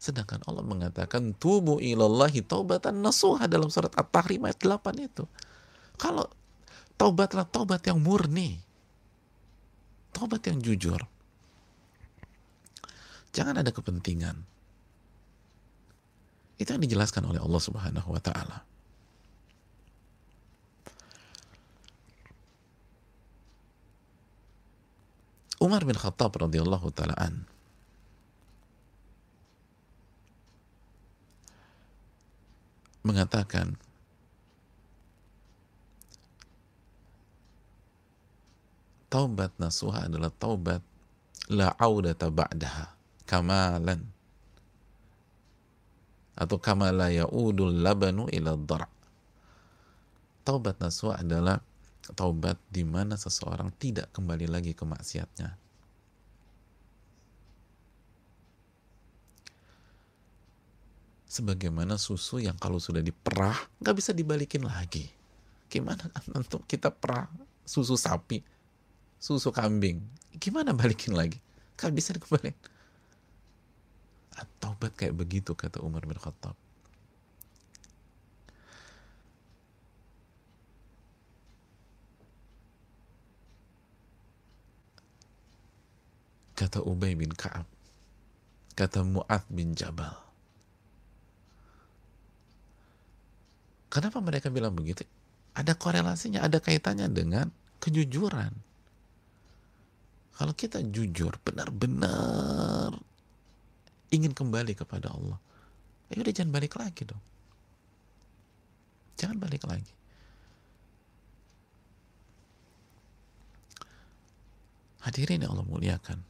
Sedangkan Allah mengatakan tubuh ilallahi taubatan nasuha dalam surat At-Tahrim ayat 8 itu. Kalau taubatlah taubat yang murni. Taubat yang jujur. Jangan ada kepentingan. Itu yang dijelaskan oleh Allah Subhanahu wa taala. Umar bin Khattab radhiyallahu taalaan mengatakan taubat nasuha adalah taubat la audata ba'daha kamalan atau kama la yaudul labanu ila dhar taubat nasuha adalah taubat di mana seseorang tidak kembali lagi ke maksiatnya. Sebagaimana susu yang kalau sudah diperah nggak bisa dibalikin lagi. Gimana untuk kita perah susu sapi, susu kambing, gimana balikin lagi? Gak bisa dikembalikan. Taubat kayak begitu kata Umar bin Khattab. Kata Ubay bin Ka'ab. Kata Mu'ad bin Jabal. Kenapa mereka bilang begitu? Ada korelasinya, ada kaitannya dengan kejujuran. Kalau kita jujur, benar-benar ingin kembali kepada Allah, ya udah jangan balik lagi dong. Jangan balik lagi. Hadirin yang Allah muliakan.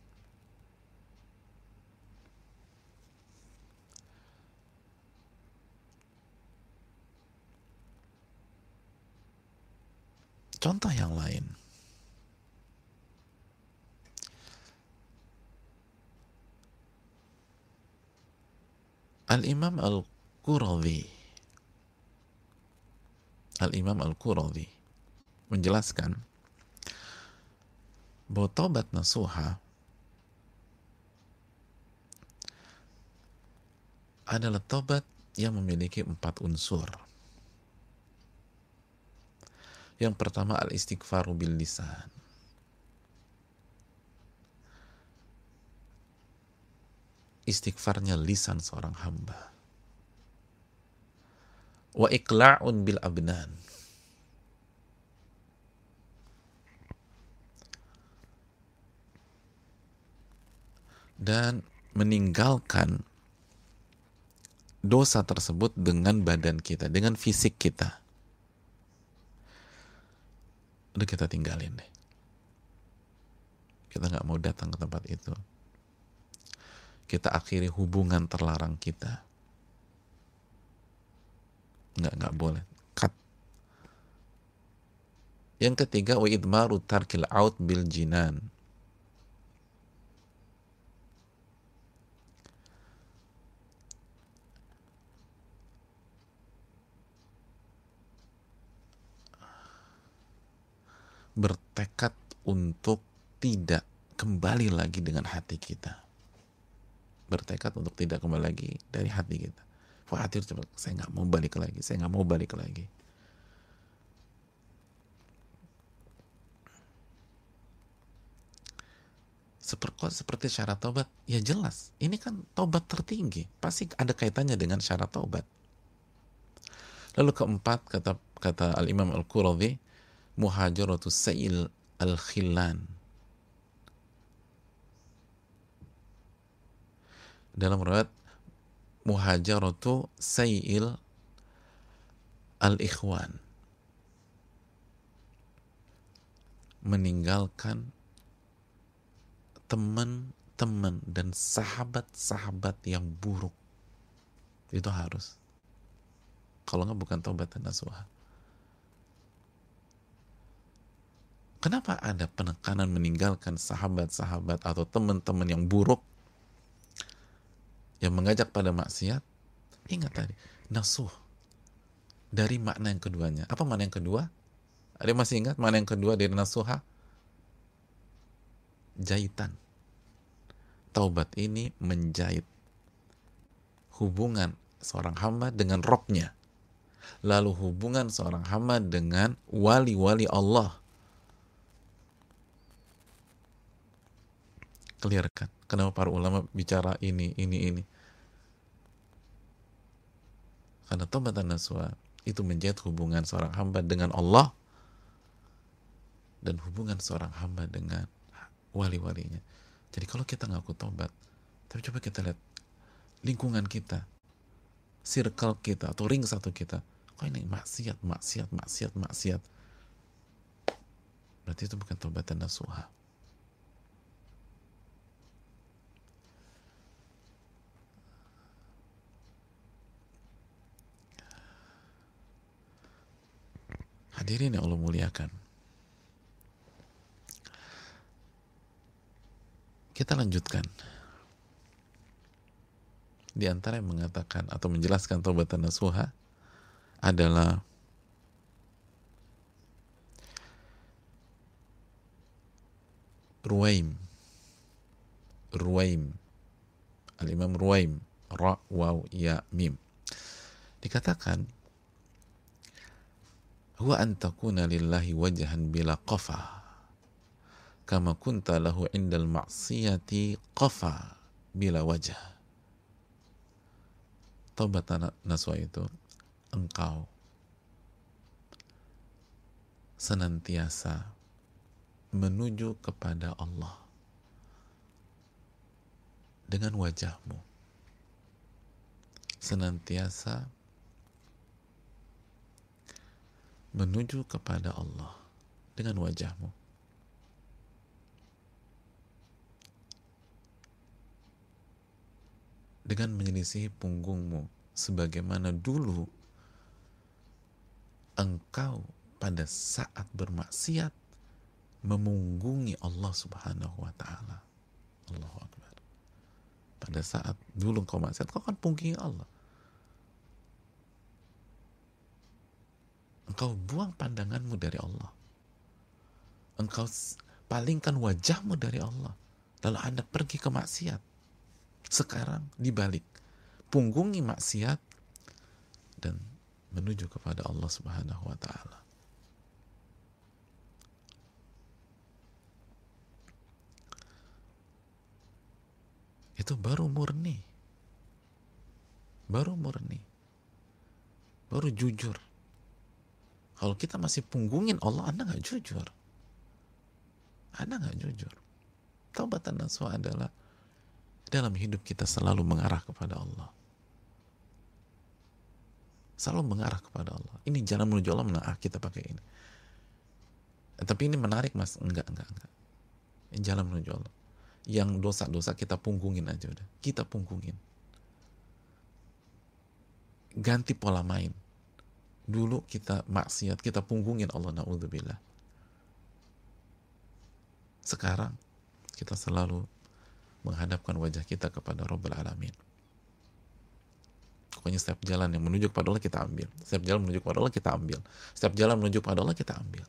Contoh yang lain. Al-Imam Al-Quradhi Al-Imam Al-Quradhi menjelaskan bahwa tobat nasuha adalah tobat yang memiliki empat unsur. Yang pertama al-istighfaru bil lisan. istighfarnya lisan seorang hamba. Wa iqla'un bil abnan. Dan meninggalkan dosa tersebut dengan badan kita, dengan fisik kita. Udah kita tinggalin deh. Kita nggak mau datang ke tempat itu kita akhiri hubungan terlarang kita. Nggak, nggak boleh. Cut. Yang ketiga, wa idmaru tarkil out bil jinan. Bertekad untuk tidak kembali lagi dengan hati kita bertekad untuk tidak kembali lagi dari hati kita. Fahatir cepat, saya nggak mau balik lagi, saya nggak mau balik lagi. Seperti, seperti syarat taubat, ya jelas. Ini kan taubat tertinggi, pasti ada kaitannya dengan syarat taubat. Lalu keempat kata kata Al Imam Al Quradi, muhajaratus sa'il al khilan dalam riwayat muhajaratu sayyil al-ikhwan. Meninggalkan teman-teman dan sahabat-sahabat yang buruk. Itu harus. Kalau nggak bukan taubat dan nasuha kenapa ada penekanan meninggalkan sahabat-sahabat atau teman-teman yang buruk yang mengajak pada maksiat, ingat tadi, nasuh. Dari makna yang keduanya. Apa makna yang kedua? Ada masih ingat makna yang kedua dari nasuha? Jahitan. Taubat ini menjahit hubungan seorang hamba dengan robnya. Lalu hubungan seorang hamba dengan wali-wali Allah. Clear kan? Kenapa para ulama bicara ini, ini, ini? Karena tobat dan nasuha itu menjadi hubungan seorang hamba dengan Allah dan hubungan seorang hamba dengan wali-walinya. Jadi kalau kita ngaku tobat, tapi coba kita lihat lingkungan kita, circle kita atau ring satu kita, kok ini maksiat, maksiat, maksiat, maksiat. Berarti itu bukan tobat dan nasuha. Hadirin yang Allah muliakan. Kita lanjutkan. Di antara yang mengatakan atau menjelaskan taubatan nasuha adalah Ruwaim Ruwaim Al-Imam Ruwaim Ra, Waw, Ya, Mim Dikatakan huwa an takuna lillahi wajhan bila qafa. Kama kunta lahu indal ma'siyati qafa bila wajah tobat naswa itu engkau senantiasa menuju kepada Allah dengan wajahmu. Senantiasa menuju kepada Allah dengan wajahmu. Dengan menyelisih punggungmu sebagaimana dulu engkau pada saat bermaksiat memunggungi Allah Subhanahu wa taala. Allahu Akbar. Pada saat dulu engkau maksiat, kau kan punggungi Allah. Engkau buang pandanganmu dari Allah. Engkau palingkan wajahmu dari Allah. Lalu Anda pergi ke maksiat. Sekarang dibalik. Punggungi maksiat dan menuju kepada Allah Subhanahu wa taala. Itu baru murni. Baru murni. Baru jujur. Kalau kita masih punggungin Allah, Anda nggak jujur. Anda nggak jujur. Taubatan nasuha adalah dalam hidup kita selalu mengarah kepada Allah selalu mengarah kepada Allah. Ini jalan menuju Allah, nah kita pakai ini. Tapi ini menarik mas, enggak, enggak, enggak. Ini jalan menuju Allah. Yang dosa-dosa kita punggungin aja udah. Kita punggungin. Ganti pola main. Dulu kita maksiat, kita punggungin Allah, na'udzubillah. Sekarang kita selalu menghadapkan wajah kita kepada Rabbul Alamin. Pokoknya setiap jalan yang menuju kepada Allah kita ambil. Setiap jalan menuju kepada Allah kita ambil. Setiap jalan menuju kepada Allah kita ambil.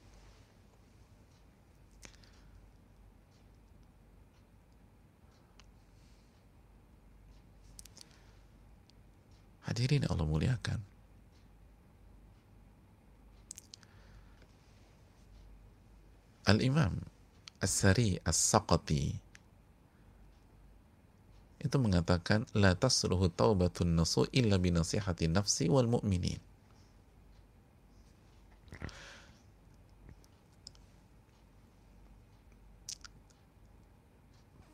Hadirin Allah muliakan. Al-Imam As-Sari As-Saqati itu mengatakan la tasruhu taubatun nasu illa bi nasihati nafsi wal mu'minin.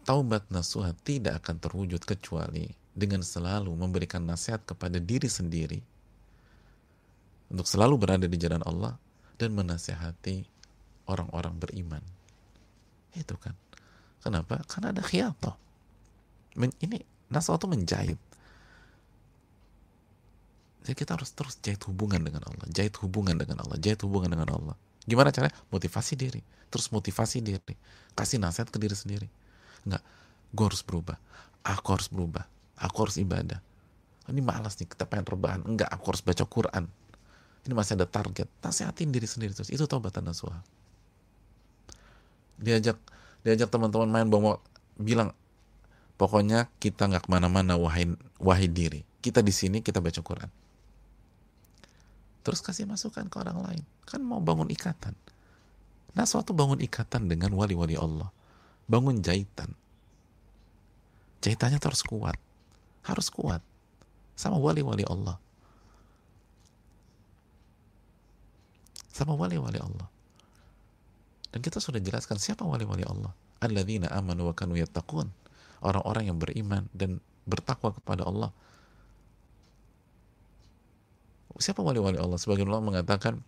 Taubat nasuha tidak akan terwujud kecuali dengan selalu memberikan nasihat kepada diri sendiri untuk selalu berada di jalan Allah dan menasihati orang-orang beriman. Itu kan. Kenapa? Karena ada khiyatah men, ini naswa itu menjahit. Jadi kita harus terus jahit hubungan dengan Allah jahit hubungan dengan Allah jahit hubungan dengan Allah. Gimana caranya? Motivasi diri. Terus motivasi diri. Kasih nasihat ke diri sendiri. Enggak. Gue harus berubah. Aku harus berubah. Aku harus ibadah. Ini malas nih kita pengen rebahan. Enggak aku harus baca Quran. Ini masih ada target. Nasihatin diri sendiri terus. Itu taubatan nasuha diajak diajak teman-teman main bawa bilang Pokoknya kita nggak ke mana-mana wahai, wahai diri. Kita di sini kita baca Quran. Terus kasih masukan ke orang lain. Kan mau bangun ikatan. Nah suatu bangun ikatan dengan wali-wali Allah. Bangun jahitan. Jahitannya terus kuat. Harus kuat. Sama wali-wali Allah. Sama wali-wali Allah. Dan kita sudah jelaskan siapa wali-wali Allah. Alladzina amanu wa kanu yattaqun orang-orang yang beriman dan bertakwa kepada Allah. Siapa wali-wali Allah? Sebagian ulama mengatakan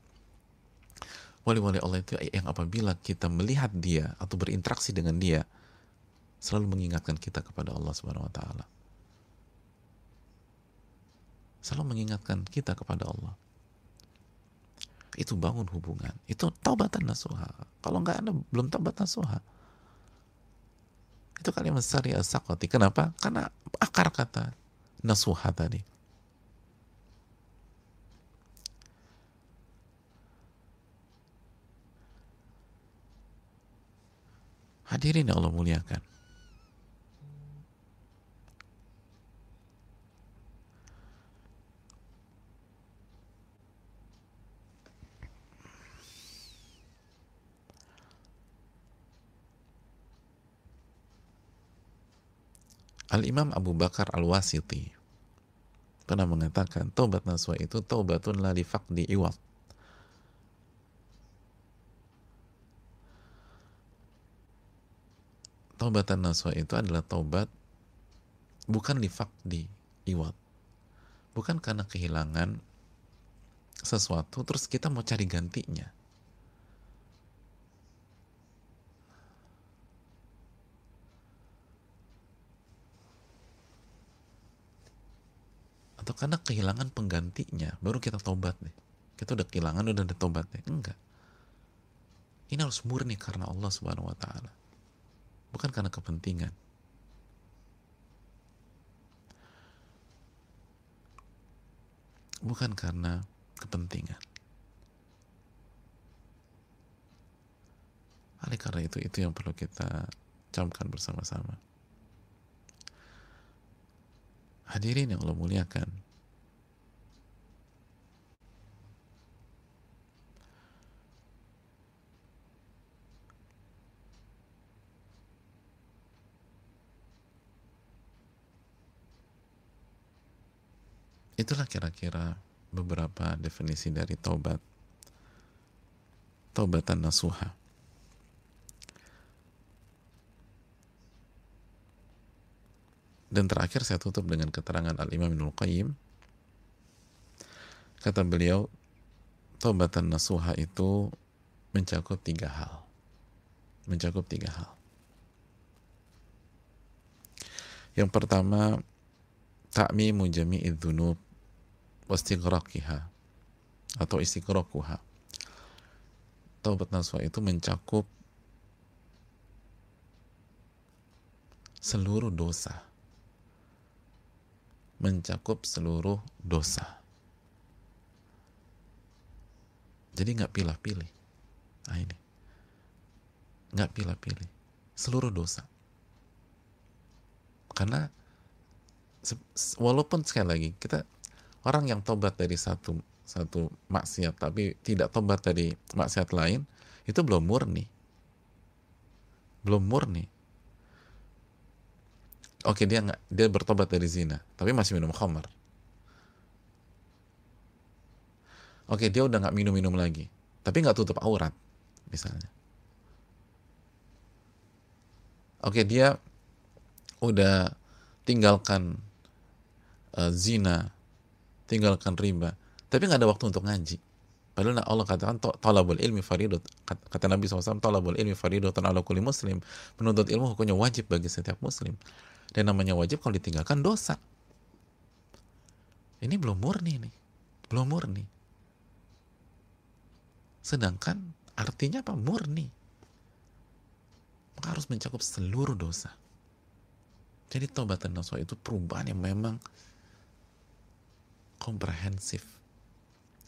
wali-wali Allah itu yang apabila kita melihat dia atau berinteraksi dengan dia selalu mengingatkan kita kepada Allah Subhanahu wa taala. Selalu mengingatkan kita kepada Allah. Itu bangun hubungan. Itu taubatan nasuha. Kalau nggak ada belum taubat nasuha. Itu kalimat sari as-saqati. Kenapa? Karena akar kata nasuha tadi. Hadirin yang Allah muliakan. Al-Imam Abu Bakar Al-Wasiti pernah mengatakan taubat naswa itu taubatun la di iwat taubatan naswa itu adalah taubat bukan di iwat bukan karena kehilangan sesuatu terus kita mau cari gantinya karena kehilangan penggantinya baru kita tobat nih. Kita udah kehilangan udah ada tobat nih. Enggak. Ini harus murni karena Allah subhanahu wa ta'ala. Bukan karena kepentingan. Bukan karena kepentingan. Oleh karena itu itu yang perlu kita camkan bersama-sama. Hadirin yang Allah muliakan. Itulah kira-kira beberapa definisi dari taubat. Taubatan nasuha. Dan terakhir saya tutup dengan keterangan Al-Imam Ibnul Qayyim. Kata beliau, taubatan nasuha itu mencakup tiga hal. Mencakup tiga hal. Yang pertama, ta'mimu jami'i dhunub wastighraqiha atau istighraquha. Taubat nasuha itu mencakup seluruh dosa mencakup seluruh dosa. Jadi nggak pilih-pilih. Nah ini. Nggak pilih-pilih. Seluruh dosa. Karena walaupun sekali lagi kita orang yang tobat dari satu satu maksiat tapi tidak tobat dari maksiat lain itu belum murni. Belum murni Oke dia nggak dia bertobat dari zina, tapi masih minum khamar. Oke dia udah nggak minum-minum lagi, tapi nggak tutup aurat, misalnya. Oke dia udah tinggalkan uh, zina, tinggalkan riba, tapi nggak ada waktu untuk ngaji. Padahal Allah katakan talabul ilmi faridot kata Nabi SAW talabul ilmi faridotan ala kulli muslim menuntut ilmu hukumnya wajib bagi setiap muslim dan namanya wajib kalau ditinggalkan dosa. Ini belum murni nih. Belum murni. Sedangkan artinya apa? Murni. Harus mencakup seluruh dosa. Jadi taubatan nasuha itu perubahan yang memang komprehensif.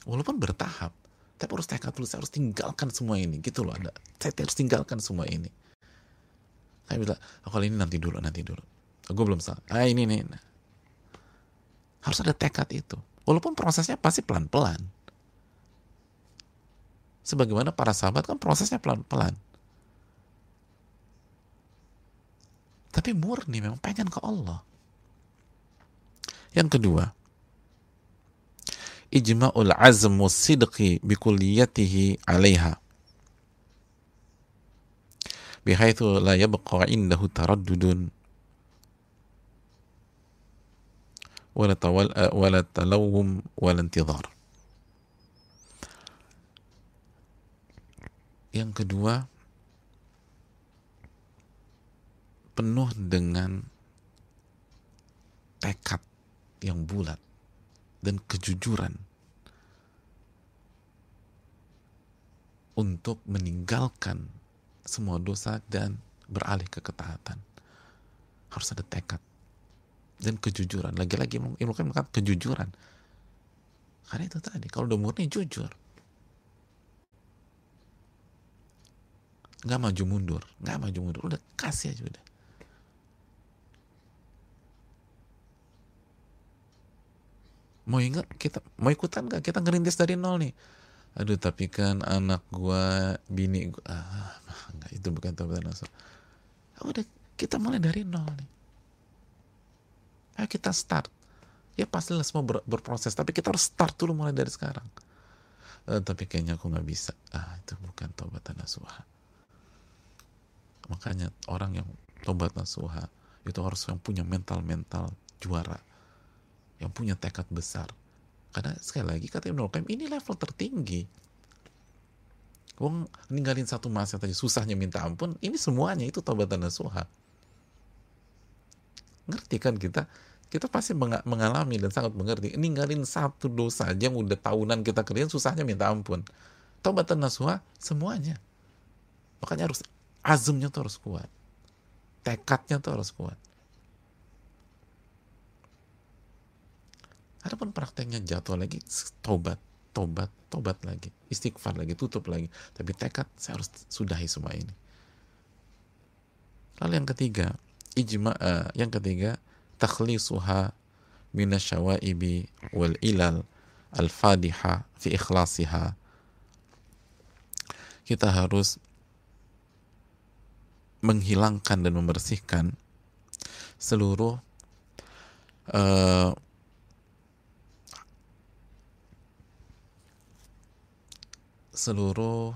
Walaupun bertahap, tapi harus tekad dulu, saya harus tinggalkan semua ini. Gitu loh, ada. Saya harus tinggalkan semua ini. Saya bilang, oh, kalau ini nanti dulu, nanti dulu gue belum salah ah ini nih nah. harus ada tekad itu walaupun prosesnya pasti pelan-pelan sebagaimana para sahabat kan prosesnya pelan-pelan tapi murni memang pengen ke Allah yang kedua ijma'ul azmu sidqi bikulliyatihi alaiha. Bihaitsu la yabqa indahu taraddudun. Wala tawal eh, wala talawum wala intidhar yang kedua penuh dengan tekad yang bulat dan kejujuran untuk meninggalkan semua dosa dan beralih ke ketaatan. Harus ada tekad dan kejujuran. Lagi-lagi ilmu kan mengatakan kejujuran. Karena itu tadi kalau udah murni jujur. Nggak maju mundur nggak maju mundur. Udah kasih aja udah mau ingat kita mau ikutan nggak kita ngerintis dari nol nih aduh tapi kan anak gua bini gua ah, enggak itu bukan taubat nasuh udah kita mulai dari nol nih Ayo kita start. Ya pastilah semua ber, berproses, tapi kita harus start dulu mulai dari sekarang. Uh, tapi kayaknya aku nggak bisa. Ah, itu bukan tobat nasuha. Makanya orang yang tobat nasuha itu harus yang punya mental-mental juara. Yang punya tekad besar. Karena sekali lagi kata Ibnu Qayyim ini level tertinggi. Wong ninggalin satu masa tadi susahnya minta ampun, ini semuanya itu tobat nasuha. Ngerti kan kita? kita pasti mengalami dan sangat mengerti ninggalin satu dosa aja yang udah tahunan kita kerjain susahnya minta ampun taubatan nasuha semuanya makanya harus azumnya tuh harus kuat tekadnya tuh harus kuat Adapun prakteknya jatuh lagi, tobat, tobat, tobat lagi, istighfar lagi, tutup lagi. Tapi tekad saya harus sudahi semua ini. Lalu yang ketiga, ijma, uh, yang ketiga, takhlisuha minasyawaibi wal ilal al-fadiha fi ikhlasiha. Kita harus menghilangkan dan membersihkan seluruh uh, seluruh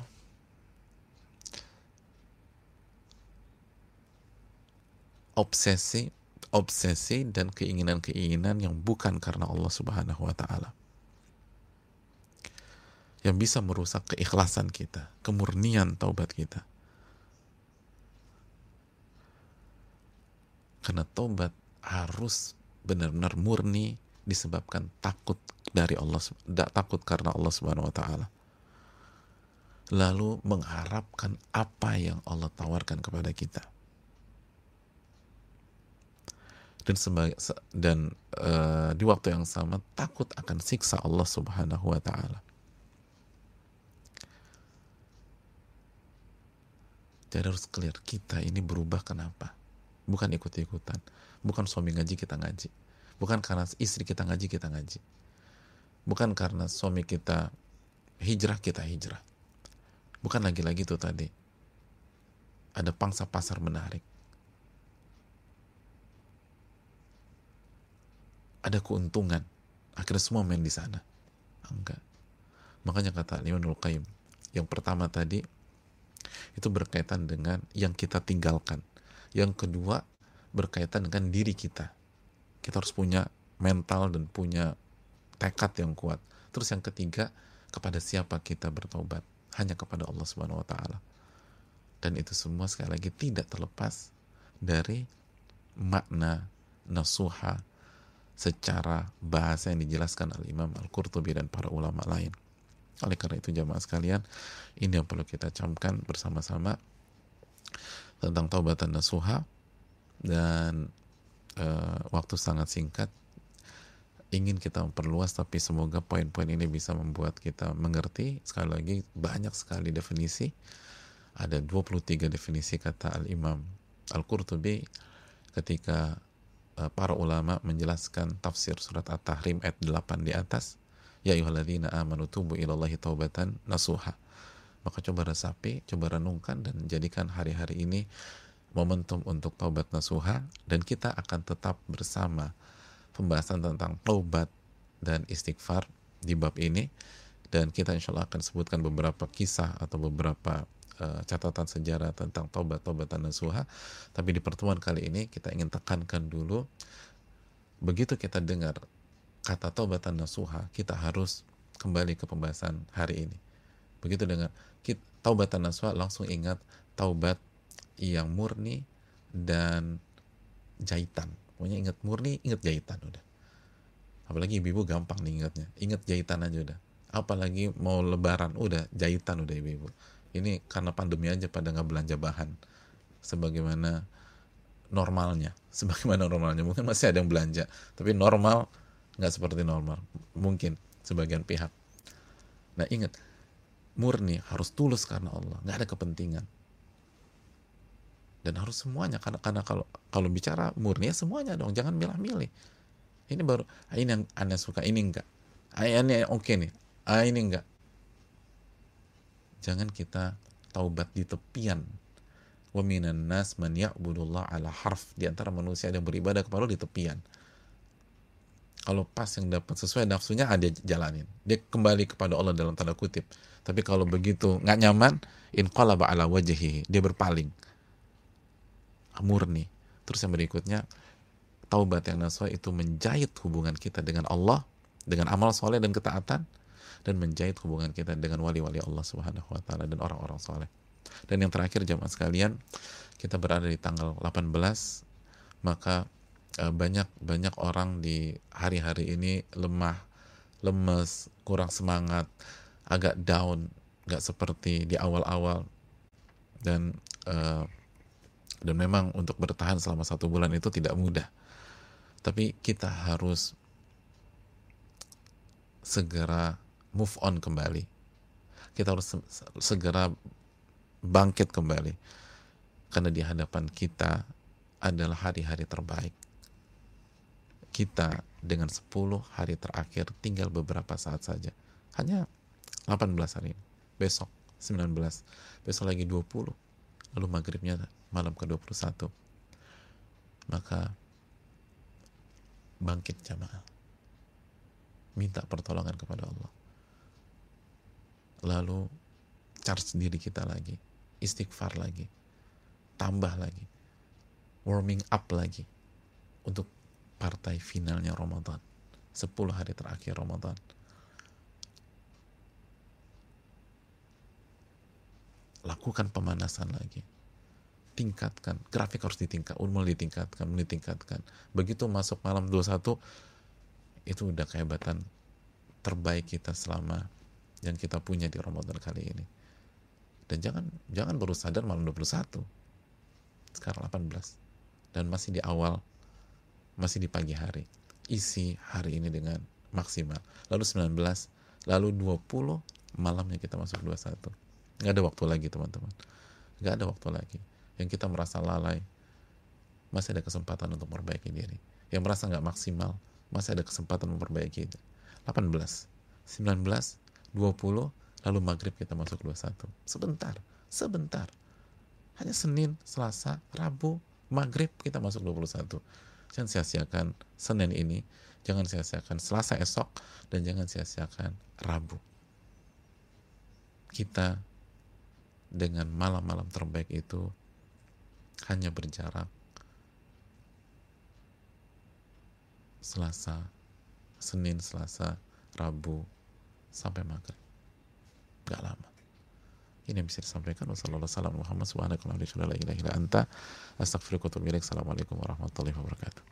obsesi obsesi dan keinginan-keinginan yang bukan karena Allah Subhanahu wa taala. Yang bisa merusak keikhlasan kita, kemurnian taubat kita. Karena taubat harus benar-benar murni disebabkan takut dari Allah, takut karena Allah Subhanahu wa taala lalu mengharapkan apa yang Allah tawarkan kepada kita. Dan sebagai dan uh, di waktu yang sama takut akan siksa Allah Subhanahu wa taala. Jadi harus clear kita ini berubah kenapa? Bukan ikut-ikutan, bukan suami ngaji kita ngaji, bukan karena istri kita ngaji kita ngaji, bukan karena suami kita hijrah kita hijrah Bukan lagi-lagi itu tadi. Ada pangsa pasar menarik. Ada keuntungan. Akhirnya semua main di sana. Enggak. Makanya kata Imam Qayyim, yang pertama tadi itu berkaitan dengan yang kita tinggalkan. Yang kedua berkaitan dengan diri kita. Kita harus punya mental dan punya tekad yang kuat. Terus yang ketiga, kepada siapa kita bertobat hanya kepada Allah Subhanahu wa taala. Dan itu semua sekali lagi tidak terlepas dari makna nasuha secara bahasa yang dijelaskan oleh Imam Al-Qurtubi dan para ulama lain. Oleh karena itu jamaah sekalian, ini yang perlu kita camkan bersama-sama tentang taubatan nasuha dan uh, waktu sangat singkat ingin kita memperluas tapi semoga poin-poin ini bisa membuat kita mengerti. Sekali lagi banyak sekali definisi. Ada 23 definisi kata al-imam al-Qurtubi ketika uh, para ulama menjelaskan tafsir surat at-tahrim ayat 8 di atas ya ayyuhalladzina amanu tubu ilallahi taubatan nasuha. Maka coba resapi, coba renungkan dan jadikan hari-hari ini momentum untuk taubat nasuha dan kita akan tetap bersama pembahasan tentang taubat dan istighfar di bab ini. Dan kita insya Allah akan sebutkan beberapa kisah atau beberapa uh, catatan sejarah tentang taubat taubatan nasuha tapi di pertemuan kali ini kita ingin tekankan dulu begitu kita dengar kata taubatan nasuha kita harus kembali ke pembahasan hari ini. Begitu dengar taubatan nasuha langsung ingat taubat yang murni dan jahitan Pokoknya ingat murni, ingat jahitan udah. Apalagi ibu-ibu gampang nih ingatnya. Ingat jahitan aja udah. Apalagi mau lebaran, udah jahitan udah ibu-ibu. Ini karena pandemi aja pada nggak belanja bahan. Sebagaimana normalnya. Sebagaimana normalnya. Mungkin masih ada yang belanja. Tapi normal nggak seperti normal. Mungkin sebagian pihak. Nah ingat, murni harus tulus karena Allah. Nggak ada kepentingan dan harus semuanya karena karena kalau kalau bicara murni ya semuanya dong jangan milih-milih ini baru ah, ini yang anda suka ini enggak. Ah, ini oke okay nih ah, ini enggak. Jangan kita taubat di tepian. Wa minan nas man ya'budullah ala harf. Di antara manusia yang beribadah kepada Allah di tepian. Kalau pas yang dapat sesuai nafsunya ada jalanin. Dia kembali kepada Allah dalam tanda kutip. Tapi kalau begitu nggak nyaman in qalaba ala wajhi dia berpaling murni. Terus yang berikutnya, taubat yang nasuha itu menjahit hubungan kita dengan Allah, dengan amal soleh dan ketaatan, dan menjahit hubungan kita dengan wali-wali Allah Subhanahu wa taala dan orang-orang soleh. Dan yang terakhir jamaah sekalian, kita berada di tanggal 18, maka uh, banyak banyak orang di hari-hari ini lemah lemes kurang semangat agak down nggak seperti di awal-awal dan uh, dan memang untuk bertahan selama satu bulan itu tidak mudah. Tapi kita harus segera move on kembali. Kita harus segera bangkit kembali. Karena di hadapan kita adalah hari-hari terbaik. Kita dengan 10 hari terakhir tinggal beberapa saat saja. Hanya 18 hari. Ini besok 19 besok lagi 20 lalu maghribnya malam ke-21. Maka bangkit jamaah. Minta pertolongan kepada Allah. Lalu charge diri kita lagi. Istighfar lagi. Tambah lagi. Warming up lagi. Untuk partai finalnya Ramadan. 10 hari terakhir Ramadan lakukan pemanasan lagi. Tingkatkan. Grafik harus ditingkat mulai ditingkatkan mulai ditingkatkan begitu masuk malam 21 itu udah kehebatan terbaik kita selama yang kita punya di Ramadan kali ini. Dan jangan jangan baru sadar malam 21 sekarang 18 dan masih di awal masih di pagi hari. Isi hari ini dengan maksimal. Lalu 19 lalu 20 malamnya kita masuk 21 nggak ada waktu lagi teman-teman. Nggak ada waktu lagi. Yang kita merasa lalai masih ada kesempatan untuk memperbaiki diri. Yang merasa nggak maksimal masih ada kesempatan memperbaiki 18 19 20 lalu maghrib kita masuk 21 sebentar sebentar. Hanya Senin Selasa Rabu maghrib kita masuk 21 jangan sia-siakan Senin ini jangan sia-siakan Selasa esok dan jangan sia-siakan Rabu. Kita dengan malam-malam terbaik itu hanya berjarak Selasa, Senin, Selasa, Rabu, sampai maghrib. Gak lama. Ini yang bisa disampaikan. Wassalamualaikum warahmatullahi wabarakatuh. Assalamualaikum warahmatullahi wabarakatuh.